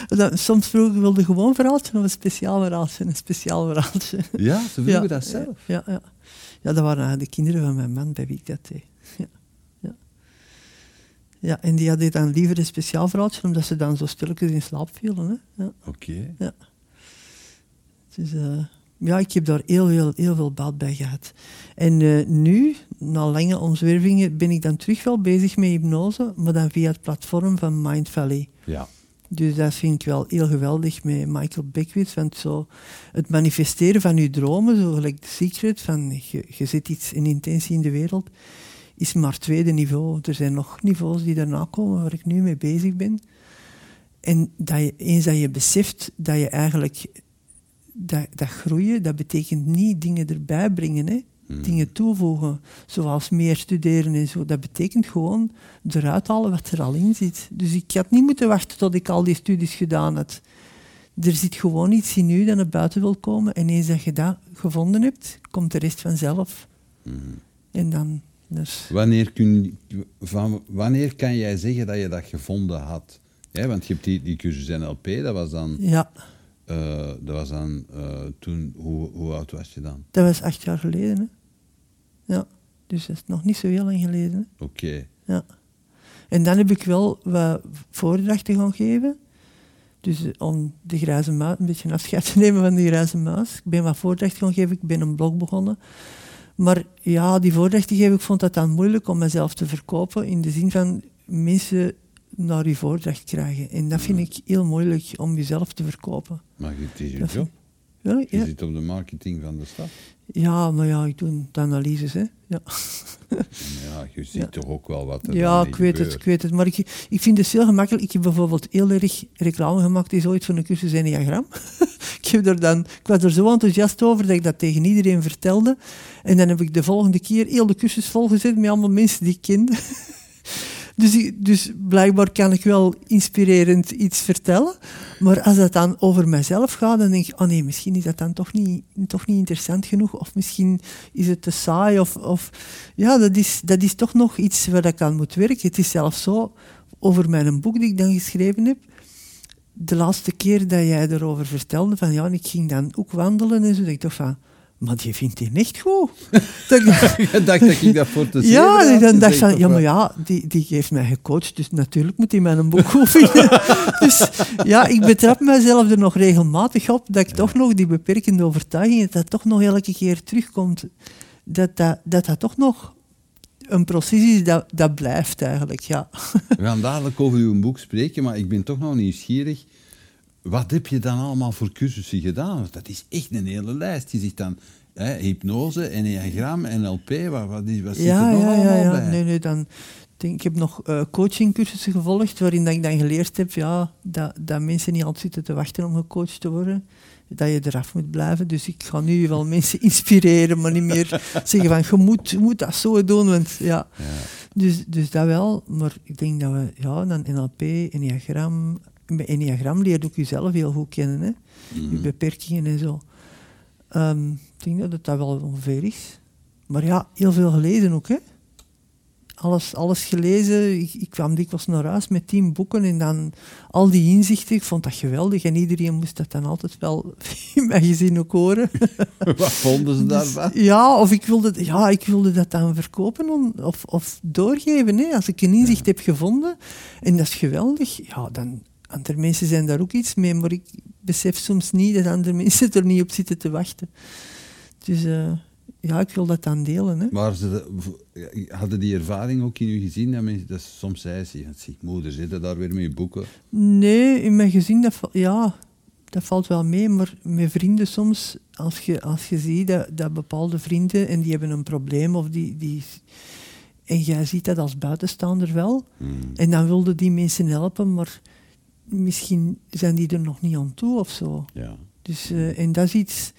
dat, soms vroegen wilde gewoon verhaaltje of een speciaal verhaaltje. Een speciaal verhaaltje. Ja, ze vroegen dat zelf. Ja, ja. ja, dat waren eigenlijk de kinderen van mijn man bij wie ik dat deed. Ja, ja. ja en die hadden dan liever een speciaal verhaaltje, omdat ze dan zo stilletjes in slaap vielen. Hè. Ja. Oké. Dus, eh, ja, ik heb daar heel, heel, heel veel baat bij gehad. En eh, nu, na lange omzwervingen, ben ik dan terug wel bezig met hypnose, maar dan via het platform van Mind Valley. Ja. Dus dat vind ik wel heel geweldig met Michael Beckwith. Want zo het manifesteren van je dromen, zo gelijk de secret, van je, je zet iets in intentie in de wereld, is maar het tweede niveau. Er zijn nog niveaus die daarna komen waar ik nu mee bezig ben. En dat je, eens dat je beseft dat je eigenlijk dat, dat groeien, dat betekent niet dingen erbij brengen, hè. Hmm. dingen toevoegen, zoals meer studeren en zo. Dat betekent gewoon eruit halen wat er al in zit. Dus ik had niet moeten wachten tot ik al die studies gedaan had. Er zit gewoon iets in u dat naar buiten wil komen. En eens dat je dat gevonden hebt, komt de rest vanzelf. Hmm. En dan... Dus, Wanneer, kun, van, wanneer kan jij zeggen dat je dat gevonden had? Ja, want je hebt die, die cursus NLP, dat was dan, ja, eh, dat was dan eh, toen, hoe, hoe oud was je dan? dat was acht jaar geleden. Hè. Ja, dus dat is nog niet zo heel lang geleden. Oké. Ja. En dan heb ik wel wat voordrachten gaan geven. Dus eh, om de grijze muis, een beetje afscheid te nemen van die grijze muis. Ik ben wat voordrachten gaan geven, ik ben een blog begonnen. Maar ja, die voordrachten geven, ik vond dat dan moeilijk om mezelf te verkopen. In de zin van mensen naar je voordracht krijgen. En dat vind ik heel moeilijk om jezelf te verkopen. Maar het is je Dat job. Ja, Je ja. zit op de marketing van de stad. ja maar ja, ik doe de analyses. Hè. Ja. Ja, je ziet Ja. toch ook wel wat er Ja, ik weet het, ik weet het. Maar ik, ik vind het heel gemakkelijk. Ik heb bijvoorbeeld heel erg reclame gemaakt. Die is ooit voor een cursus Enneagram. ik, heb er dan, ik was er zo enthousiast over dat ik dat tegen iedereen vertelde. En dan heb ik de volgende keer heel de cursus volgezet met allemaal mensen die ik kende. Dus, dus blijkbaar kan ik wel inspirerend iets vertellen. Maar als dat dan over mezelf gaat, dan denk ik, oh nee, misschien is dat dan toch niet, toch niet interessant genoeg. Of misschien is het te saai. Of, of, ja, dat is, dat is toch nog iets waar ik aan moet werken. Het is zelfs zo, over mijn boek die ik dan geschreven heb, de laatste keer dat jij erover vertelde, van ja, ik ging dan ook wandelen en zo, dat ik dacht van, maar die vindt die echt goed. Je dacht dat ik dat voor te zeven ja, en dan dacht van, ja, maar ja, die, die heeft mij gecoacht, dus natuurlijk moet hij mijn boek goed vinden. dus ja, ik betrap mezelf er nog regelmatig op dat ik toch nog die beperkende overtuiging, dat dat toch nog elke keer terugkomt, dat dat, dat, dat toch nog een proces is dat, dat blijft eigenlijk, ja. We gaan dadelijk over uw boek spreken, maar ik ben toch nog nieuwsgierig. Wat heb je dan allemaal voor cursussen gedaan? Want dat is echt een hele lijst. Je ziet dan hè, hypnose, enneagram, NLP. Wat, wat, is, wat zit er nog ja, ja, allemaal ja. bij? Nee, nee, dan, denk, ik heb nog eh, coachingcursussen gevolgd, waarin dat ik dan geleerd heb ja, dat, dat mensen niet altijd zitten te wachten om gecoacht te worden. Dat je eraf moet blijven. Dus ik ga nu wel mensen inspireren, maar niet meer zeggen van je moet, je moet dat zo doen. Want, ja. Ja. dus, dus dat wel. Maar ik denk dat we ja, dan NLP, Enneagram, met Enneagram leer je ook jezelf heel goed kennen. Hè? Je beperkingen en zo. Ehm, ik denk dat het dat wel ongeveer is. Maar ja, heel veel gelezen ook, hè. Alles, alles gelezen. Ik, ik kwam dikwijls naar huis met tien boeken en dan al die inzichten. Ik vond dat geweldig en iedereen moest dat dan altijd wel in mijn gezin ook horen. Wat vonden ze daarvan? Ja, of ik wilde, ja, ik wilde dat dan verkopen om- of, of doorgeven. Hè. Als ik een inzicht heb gevonden en dat is geweldig, ja, dan andere mensen zijn daar ook iets mee, maar ik besef soms niet dat andere mensen er niet op zitten te wachten. Dus eh, ja, ik wil dat dan delen. Hè. Maar ze de- hadden die ervaring ook in uw gezin? Dat, mensen, dat soms zei ze, ja, zie, moeder, zitten daar weer met je boeken. Nee, in mijn gezin, dat, ja, dat valt wel mee. Maar met vrienden soms, als je, als je ziet dat, dat bepaalde vrienden en die hebben een probleem of die, die... En jij ziet dat als buitenstaander wel. En dan wilden die mensen helpen, maar misschien zijn die er nog niet aan toe of zo. Ja. Dus, eh, en dat is iets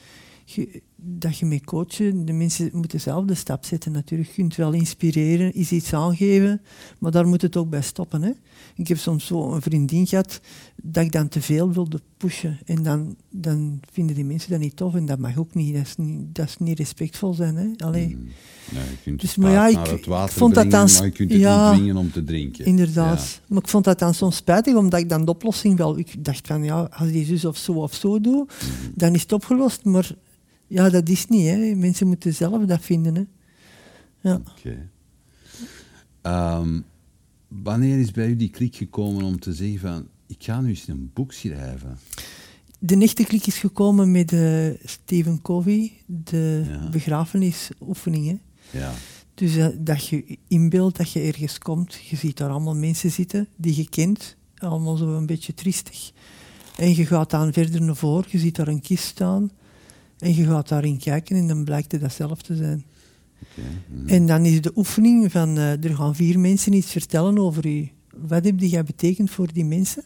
je- dat je met coachen, de mensen moeten zelf de stap zetten natuurlijk. Je kunt wel inspireren, is iets aangeven, maar daar moet het ook bij stoppen. Hè? Ik heb soms zo een vriendin gehad dat ik dan te veel wilde pushen. En dan, dan vinden die mensen dat niet tof en dat mag ook niet. Dat is niet, dat is niet respectvol zijn. Hè? Allee, Ja, je kunt Dus, het maar ja, ik- ik vond dat dan- maar je kunt het ja, niet dwingen om te drinken. Inderdaad. Maar ik vond dat dan soms spijtig, omdat ik dan de oplossing wel... Ik dacht van, ja, als die zus of zo of zo doe, dan is het opgelost. Maar ja, dat is niet, hè. Mensen moeten zelf dat vinden, hè. Ja. Oké. Ehm, wanneer is bij u die klik gekomen om te zeggen van, ik ga nu eens een boek schrijven? De echte klik is gekomen met eh, Stephen Covey, de Ja. begrafenisoefeningen. Ja. Dus eh, dat je inbeeldt dat je ergens komt, je ziet daar allemaal mensen zitten die je kent, allemaal zo een beetje triestig. En je gaat dan verder naar voren, je ziet daar een kist staan en je gaat daarin kijken en dan blijkt het dat zelf te zijn. En dan is de oefening van, eh, er gaan vier mensen iets vertellen over u. Wat heb jij betekend voor die mensen?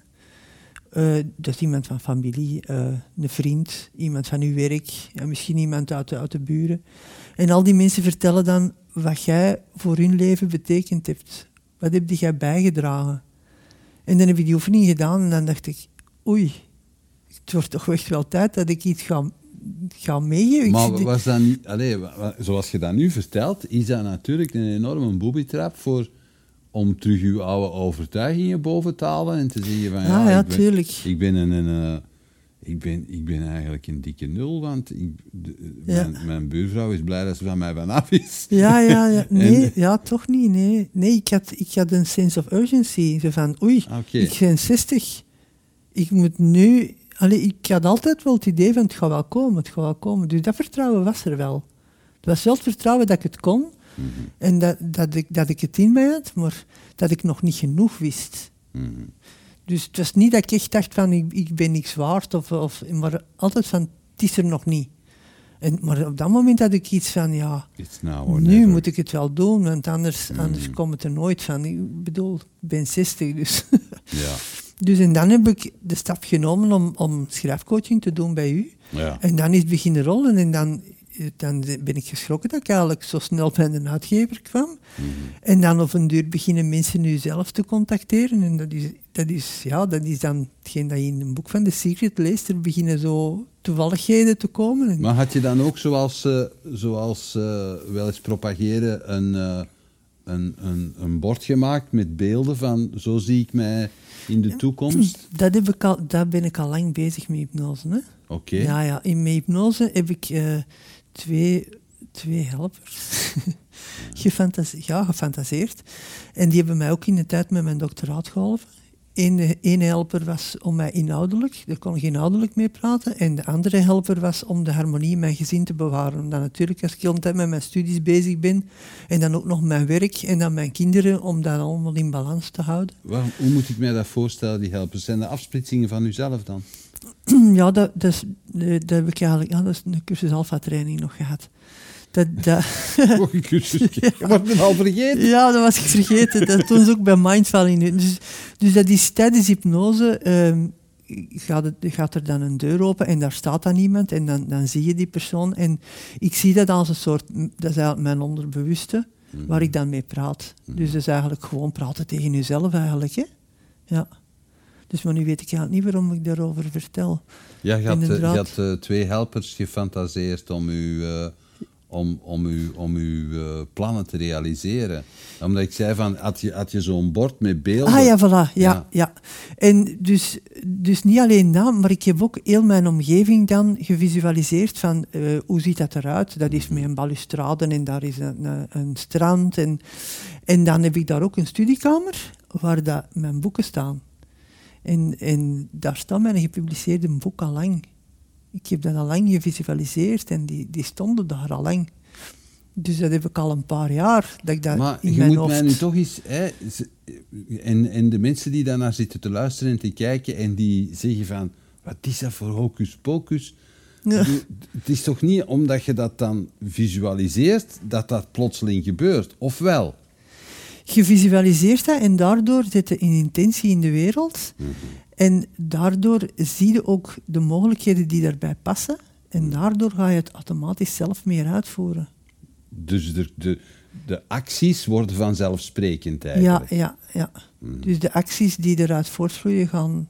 Eh, dat is iemand van familie, eh, een vriend, iemand van uw werk, en misschien iemand uit de, uit de buren. En al die mensen vertellen dan wat jij voor hun leven betekend hebt. Wat heb jij bijgedragen? En dan heb ik die oefening gedaan en dan dacht ik, oei, het wordt toch echt wel tijd dat ik iets ga, ga. Ik Maar was dat niet, zoals je dat nu vertelt, is dat natuurlijk een enorme booby-trap voor om terug uw oude overtuigingen boven te halen en te zeggen van ja, ja, ik, ben, tuurlijk. ik ben een, een, eh, ik ben, ik ben eigenlijk een dikke nul, want ik, de- Ja. mijn, mijn buurvrouw is blij dat ze van mij vanaf is. Ja, ja, ja. Nee, En- ja, toch niet. Nee, nee ik, had, ik had een sense of urgency. Zo van, oei, Ah, ik ben 60. Ik moet nu... Allee, ik had altijd wel het idee van, het gaat wel komen, het gaat wel komen. Dus dat vertrouwen was er wel. Het was wel het vertrouwen dat ik het kon. Mhm. En dat, dat, ik, dat ik het in mij had, maar dat ik nog niet genoeg wist. Mhm. Dus het was niet dat ik echt dacht van, ik, ik ben niks waard. Of, of, maar altijd van, het is er nog niet. En, maar op dat moment had ik iets van, ja... Nu never. moet ik het wel doen, want anders, Mm. anders komt het er nooit van. Ik bedoel, ik ben 60, dus. Ja, dus en dan heb ik de stap genomen om, om schrijfcoaching te doen bij u. ja. En dan is het beginnen rollen en dan, dan ben ik geschrokken dat ik eigenlijk zo snel bij een uitgever kwam. Mhm. En dan op een duur beginnen mensen nu zelf te contacteren. En dat is, dat is, ja, dat is dan hetgeen dat je in een boek van The Secret leest. Er beginnen zo toevalligheden te komen. En- Maar had je dan ook, zoals, eh, zoals eh, wel eens propageren, een, eh, een, een, een bord gemaakt met beelden van zo zie ik mij in de toekomst? Dat heb ik al, daar ben ik al lang bezig met hypnose. Oké. Ja, ja, in mijn hypnose heb ik eh, twee, twee helpers gefantase- ja, gefantaseerd. En die hebben mij ook in de tijd met mijn doctoraat geholpen. Eén één helper was om mij inhoudelijk, daar kon ik inhoudelijk mee praten. En de andere helper was om de harmonie in mijn gezin te bewaren. Omdat natuurlijk, als ik de hele tijd met mijn studies bezig ben, en dan ook nog mijn werk en dan mijn kinderen, om dat allemaal in balans te houden. Waarom- hoe moet ik mij dat voorstellen, die helpers? Zijn de afsplitsingen van uzelf dan? Ja, dat, dat, is, eh, dat heb ik eigenlijk, ja, dat is een cursus alpha-training nog gehad. Dat, dat. Je wordt me al vergeten. ja, dat was ik vergeten. Dat doen ze ook bij Mindvalley nu. Dus, dus dat is tijdens hypnose, ehm, gaat, het, gaat er dan een deur open en daar staat dan iemand en dan, dan zie je die persoon. En ik zie dat als een soort, dat is eigenlijk mijn onderbewuste, waar ik dan mee praat. Dus dat is eigenlijk gewoon praten tegen jezelf eigenlijk. Hè? Ja. Dus maar nu weet ik eigenlijk niet waarom ik daarover vertel. Ja, je had, eh, je had eh, twee helpers gefantaseerd om uw, eh, om, om uw, om uw eh, plannen te realiseren. Omdat ik zei van, had je, had je zo'n bord met beelden? Ah ja, voilà. Ja, Ja. ja. En dus, dus niet alleen dat, maar ik heb ook heel mijn omgeving dan gevisualiseerd van eh, hoe ziet dat eruit. Dat is met een balustrade en daar is een, een, een strand. En, en dan heb ik daar ook een studiekamer waar dat mijn boeken staan. En, en daar staat mijn gepubliceerde boek al lang. Ik heb dat al lang gevisualiseerd en die, die stonden daar al lang. Dus dat heb ik al een paar jaar, dat ik dat Maar in je mijn moet hoofd... mij nu toch eens... Hè, en, en de mensen die daarnaar zitten te luisteren en te kijken en die zeggen van... Wat is dat voor hocus pocus? Ja. Het is toch niet omdat je dat dan visualiseert dat dat plotseling gebeurt? Of wel? Je visualiseert dat en daardoor zit je een intentie in de wereld. Mhm. En daardoor zie je ook de mogelijkheden die daarbij passen. En daardoor ga je het automatisch zelf meer uitvoeren. Dus de, de, de acties worden vanzelfsprekend Ja, eigenlijk. ja, ja. Mhm. Dus de acties die eruit voortvloeien gaan...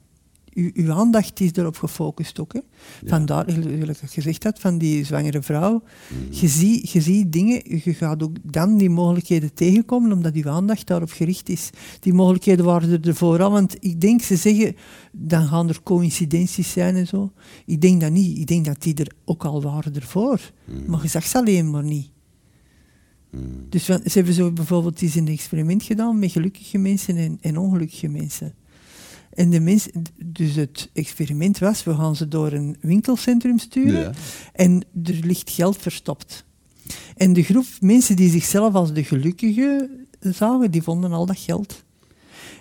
Uw, uw aandacht is erop gefocust ook. Hè. Vandaar, gelijk ik gezegd had, van die zwangere vrouw. Mhm. Je, ziet, je ziet dingen, je gaat ook dan die mogelijkheden tegenkomen, omdat uw aandacht daarop gericht is. Die mogelijkheden waren er ervoor al, want ik denk, ze zeggen, dan gaan er coïncidenties zijn en zo. Ik denk dat niet. Ik denk dat die er ook al waren ervoor. Maar je zag ze alleen maar niet. Dus wa- ze hebben zo bijvoorbeeld eens een experiment gedaan met gelukkige mensen en, en ongelukkige mensen. En de mensen, dus het experiment was, we gaan ze door een winkelcentrum sturen Ja. en er ligt geld verstopt. En de groep mensen die zichzelf als de gelukkige zagen, die vonden al dat geld.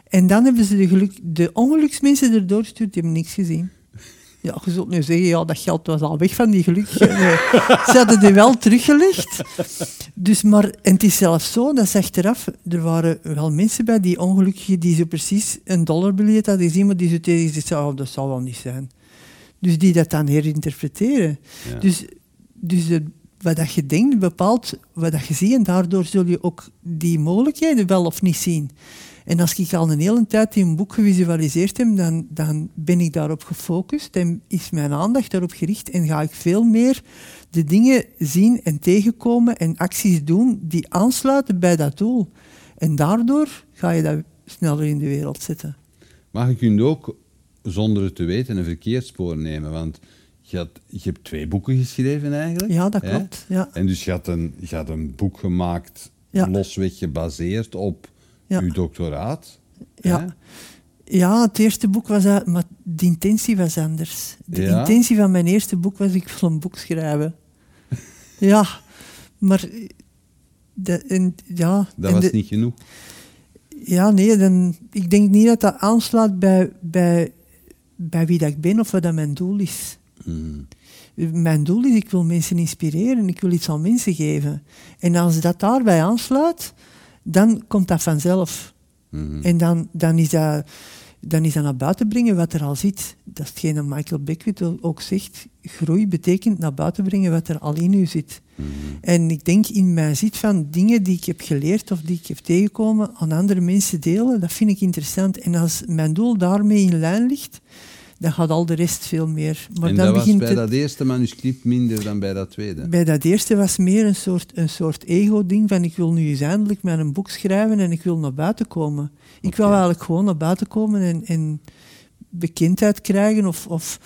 En dan hebben ze de, geluk, de ongeluksmensen erdoor gestuurd, die hebben niks gezien. Ja, je zult nu zeggen, ja, dat geld was al weg van die gelukkigen. Nee, ze hadden die wel teruggelegd. Dus, maar, en het is zelfs zo, dat is achteraf, er waren wel mensen bij, die ongelukkigen, die zo precies een dollarbiljet hadden gezien, maar die zo tegen zich zeiden, oh, dat zal wel niet zijn. Dus die dat dan herinterpreteren. Ja. Dus, dus het- wat dat je denkt bepaalt wat dat je ziet en daardoor zul je ook die mogelijkheden wel of niet zien. En als ik al een hele tijd in een boek gevisualiseerd heb, dan, dan ben ik daarop gefocust en is mijn aandacht daarop gericht en ga ik veel meer de dingen zien en tegenkomen en acties doen die aansluiten bij dat doel. En daardoor ga je dat sneller in de wereld zetten. Maar je kunt ook, zonder het te weten, een verkeerdspoor nemen. Want je, had, je hebt twee boeken geschreven eigenlijk. Ja, dat hè? klopt. Ja. En dus je had een, je had een boek gemaakt, Ja. losweg gebaseerd op Ja. uw doctoraat. Ja. hè? Ja, het eerste boek was dat, maar de intentie was anders. De Ja? intentie van mijn eerste boek was, ik wil een boek schrijven. ja, maar... eh, Dat, en, ja, Dat en was de- niet genoeg. Ja, nee, dan, ik denk niet dat dat aanslaat bij, bij, bij wie dat ik ben of wat dat mijn doel is. Hmm. Mijn doel is, ik wil mensen inspireren, ik wil iets aan mensen geven. En als dat daarbij aansluit, dan komt dat vanzelf. Mhm. En dan, dan, is dat, dan is dat naar buiten brengen wat er al zit. Dat is hetgeen dat Michael Beckwith ook zegt. Groei betekent naar buiten brengen wat er al in u zit. Mhm. En ik denk in mij zit van dingen die ik heb geleerd of die ik heb tegengekomen aan andere mensen delen, dat vind ik interessant. En als mijn doel daarmee in lijn ligt, dan gaat al de rest veel meer. Maar en dan dat was bij dat eerste manuscript minder dan bij dat tweede. bij dat eerste was meer een soort, een soort ego-ding van ik wil nu eens eindelijk met een boek schrijven en ik wil naar buiten komen. Ik wou eigenlijk gewoon naar buiten komen en, en bekendheid krijgen. Of, of,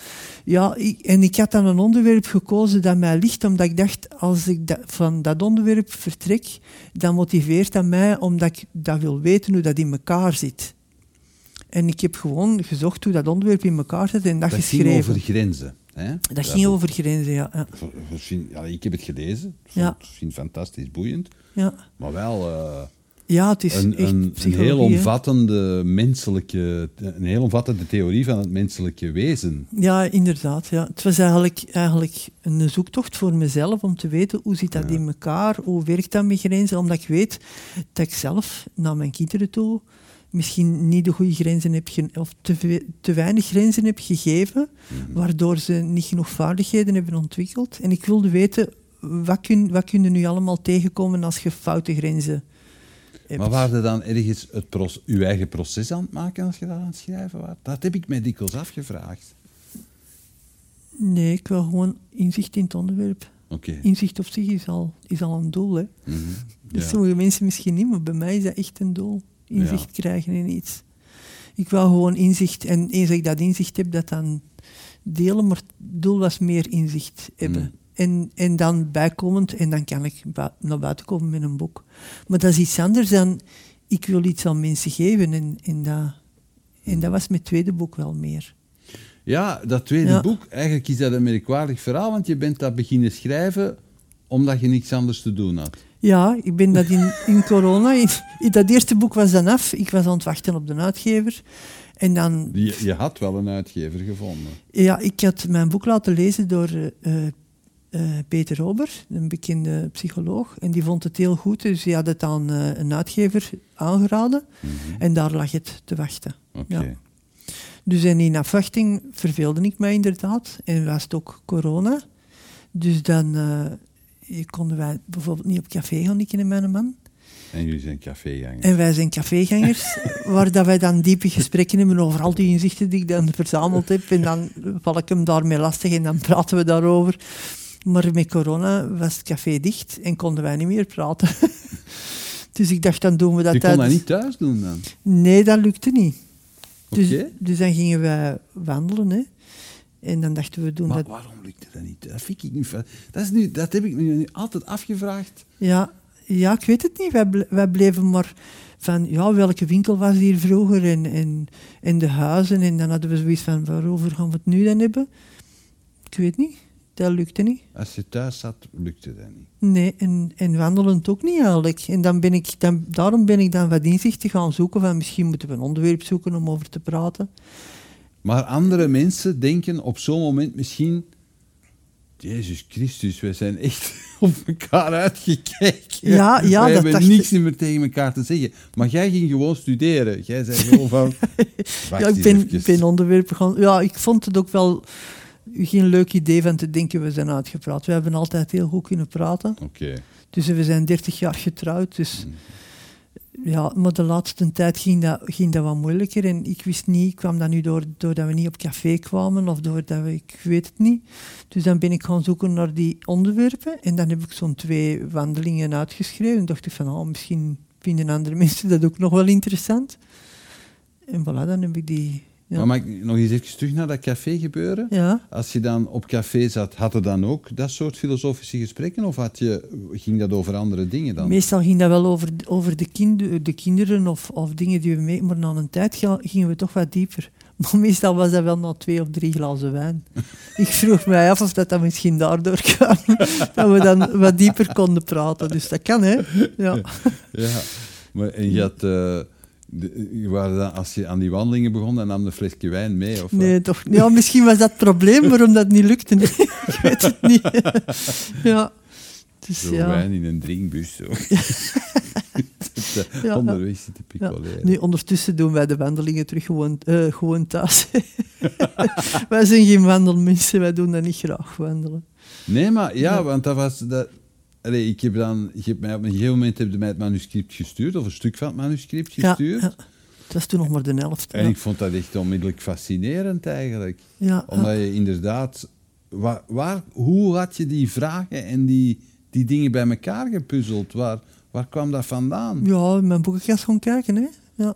ja, ik- en ik had dan een onderwerp gekozen dat mij ligt, omdat ik dacht, als ik van dat onderwerp vertrek, dan motiveert dat mij omdat ik dat wil weten hoe dat in elkaar zit. En ik heb gewoon gezocht hoe dat onderwerp in elkaar zit en dat, dat ging geschreven. over grenzen. Hè? dat ging over grenzen, ja. ja. Ja, ik heb het gelezen. Ik Ja. vind het fantastisch boeiend. ja. Maar wel eh, Ja, het is een, echt een, heel omvattende menselijke, een heel omvattende theorie van het menselijke wezen. Ja, inderdaad. Ja. Het was eigenlijk, eigenlijk een zoektocht voor mezelf om te weten hoe zit dat Ja. in elkaar, hoe werkt dat met grenzen, omdat ik weet dat ik zelf naar mijn kinderen toe misschien niet de goede grenzen heb, ge- of te, ve- te weinig grenzen heb gegeven, Mhm. waardoor ze niet genoeg vaardigheden hebben ontwikkeld. En ik wilde weten, wat kun, wat kun je nu allemaal tegenkomen als je foute grenzen hebt. Maar waren dan ergens het proces, uw eigen proces aan het maken als je dat aan het schrijven was? Dat heb ik mij dikwijls afgevraagd. Nee, ik wil gewoon inzicht in het onderwerp. Inzicht op zich is al, is al een doel. Hè. Mhm. Dus Ja. sommige mensen misschien niet, maar bij mij is dat echt een doel. Inzicht Ja. krijgen in iets. Ik wil gewoon inzicht. En eens ik dat inzicht heb, dat dan delen. Maar het doel was meer inzicht hebben. Mm. En, en dan bijkomend, en dan kan ik naar buiten komen met een boek. Maar dat is iets anders dan, ik wil iets aan mensen geven. En, en, dat, en dat was met het tweede boek wel meer. Ja, dat tweede Ja. boek, eigenlijk is dat een merkwaardig verhaal, want je bent dat beginnen schrijven omdat je niks anders te doen had. Ja, ik ben dat in, in corona. In, in dat eerste boek was dan af. Ik was aan het wachten op de uitgever. En dan Je, je had wel een uitgever gevonden. Ja, ik had mijn boek laten lezen door eh, eh, Peter Ober, een bekende psycholoog. En die vond het heel goed, dus die had het aan eh, een uitgever aangeraden. En daar lag het te wachten. Oké. Ja. Dus en in afwachting verveelde ik mij inderdaad. En was het ook corona. Dus dan eh, konden wij bijvoorbeeld niet op café gaan, ik en mijn man. En jullie zijn cafégangers. En wij zijn cafégangers, waar dat wij dan diepe gesprekken hebben over al die inzichten die ik dan verzameld heb. En dan val ik hem daarmee lastig en dan praten we daarover. Maar met corona was het café dicht en konden wij niet meer praten. dus ik dacht, dan doen we dat je kon dat niet thuis doen dan? Nee, dat lukte niet. Dus, dus dan gingen wij wandelen. Hè. En dan dachten we, doen Maar dat... waarom lukte dat niet? Dat vind ik niet... fa- Dat, is nu, dat heb ik me nu altijd afgevraagd. Ja, ja, ik weet het niet. Wij, wij bleven maar van, ja, welke winkel was hier vroeger en, en, en de huizen. En dan hadden we zoiets van, waarover gaan we het nu dan hebben? Ik weet niet. Dat lukte niet. Als je thuis zat, lukte dat niet. Nee, en, en wandelend ook niet eigenlijk. En dan ben ik, dan, daarom ben ik dan wat inzichten gaan zoeken van, misschien moeten we een onderwerp zoeken om over te praten. Maar andere mensen denken op zo'n moment misschien... Jezus Christus, wij zijn echt op elkaar uitgekeken. Ja, ja, wij dat hebben niks meer tegen elkaar te zeggen. Maar jij ging gewoon studeren. Jij zei gewoon van... Ja, ik ben, ben onderwerpen gaan... Ja, ik vond het ook wel geen leuk idee van te denken, we zijn uitgepraat. We hebben altijd heel goed kunnen praten. Oké. Dus we zijn 30 jaar getrouwd. Dus ja, maar de laatste tijd ging dat, ging dat wat moeilijker. En ik wist niet, kwam dat nu door, doordat we niet op café kwamen of doordat we, ik weet het niet. Dus dan ben ik gaan zoeken naar die onderwerpen. En dan heb ik zo'n twee wandelingen uitgeschreven. En dacht ik van, oh, misschien vinden andere mensen dat ook nog wel interessant. En voilà, dan heb ik die... Ja, Maar mag ik nog eens even terug naar dat café gebeuren? ja. Als je dan op café zat, had er dan ook dat soort filosofische gesprekken? Of had je, ging dat over andere dingen dan? Meestal ging dat wel over, over de, kind, de kinderen of, of dingen die we mee... Maar na een tijd gingen we toch wat dieper. Maar meestal was dat wel na twee of drie glazen wijn. Ik vroeg mij af of dat, dat misschien daardoor kwam. Dat we dan wat dieper konden praten. Dus dat kan, hè. Ja. Ja, maar en je had... eh, de, waren dan, als je aan die wandelingen begon, dan nam een flesje wijn mee? Of wat? Nee, toch. Ja, misschien was dat het probleem waarom dat niet lukte. Ik weet het niet. Ja. Dus Zo ja. wijn in een drinkbus. Zo. Ja, onderweg zitten Ja. picoleren. Nu, ondertussen doen wij de wandelingen terug gewoon, eh, gewoon thuis. wij zijn geen wandelmensen, wij doen dat niet graag wandelen. Nee, maar ja, Ja. want dat was... Dat, allee, ik heb dan... Je hebt mij op een gegeven moment heb je mij het manuscript gestuurd, of een stuk van het manuscript gestuurd. ja. Het was toen nog maar de helft. En ja. ik vond dat echt onmiddellijk fascinerend eigenlijk. ja, Omdat je inderdaad... Waar, waar, hoe had je die vragen en die, die dingen bij elkaar gepuzzeld? Waar, waar kwam dat vandaan? ja, mijn boekenkast gaan kijken, hè. Ja.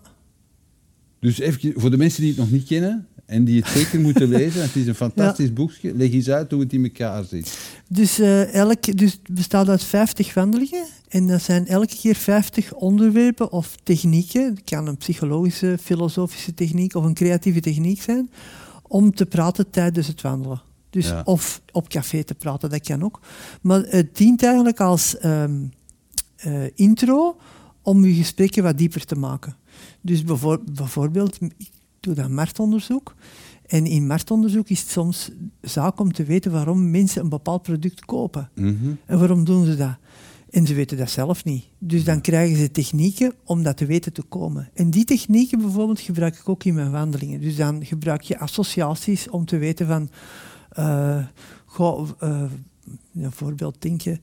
Dus even, voor de mensen die het nog niet kennen en die het zeker moeten lezen, het is een fantastisch boekje. Leg eens uit hoe het in elkaar zit. Dus, eh, elk, dus het bestaat uit 50 wandelingen. En dat zijn elke keer 50 onderwerpen of technieken. Het kan een psychologische, filosofische techniek of een creatieve techniek zijn. Om te praten tijdens het wandelen. Dus Ja. of op café te praten, dat kan ook. Maar het dient eigenlijk als ehm, eh, intro om je gesprekken wat dieper te maken. Dus bijvoor- bijvoorbeeld, ik doe dat marktonderzoek. En in marktonderzoek is het soms zaak om te weten waarom mensen een bepaald product kopen. Mhm. En waarom doen ze dat? En ze weten dat zelf niet. Dus dan krijgen ze technieken om dat te weten te komen. En die technieken bijvoorbeeld gebruik ik ook in mijn wandelingen. Dus dan gebruik je associaties om te weten van... goh, eh, een voorbeeld denk je...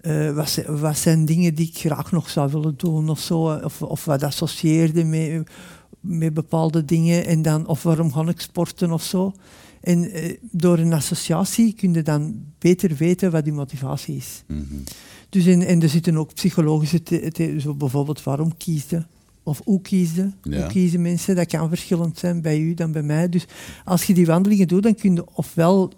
eh, wat, zijn, wat zijn dingen die ik graag nog zou willen doen of zo. Of, of wat associeerde met, met bepaalde dingen. En dan, of waarom ga ik sporten of zo. En eh, door een associatie kun je dan beter weten wat die motivatie is. Mhm. Dus in, en er zitten ook psychologische, te, te- zo bijvoorbeeld waarom kiesde of hoe kiesde. Ja. Hoe kiezen mensen, dat kan verschillend zijn bij u dan bij mij. Dus als je die wandelingen doet, dan kun je ofwel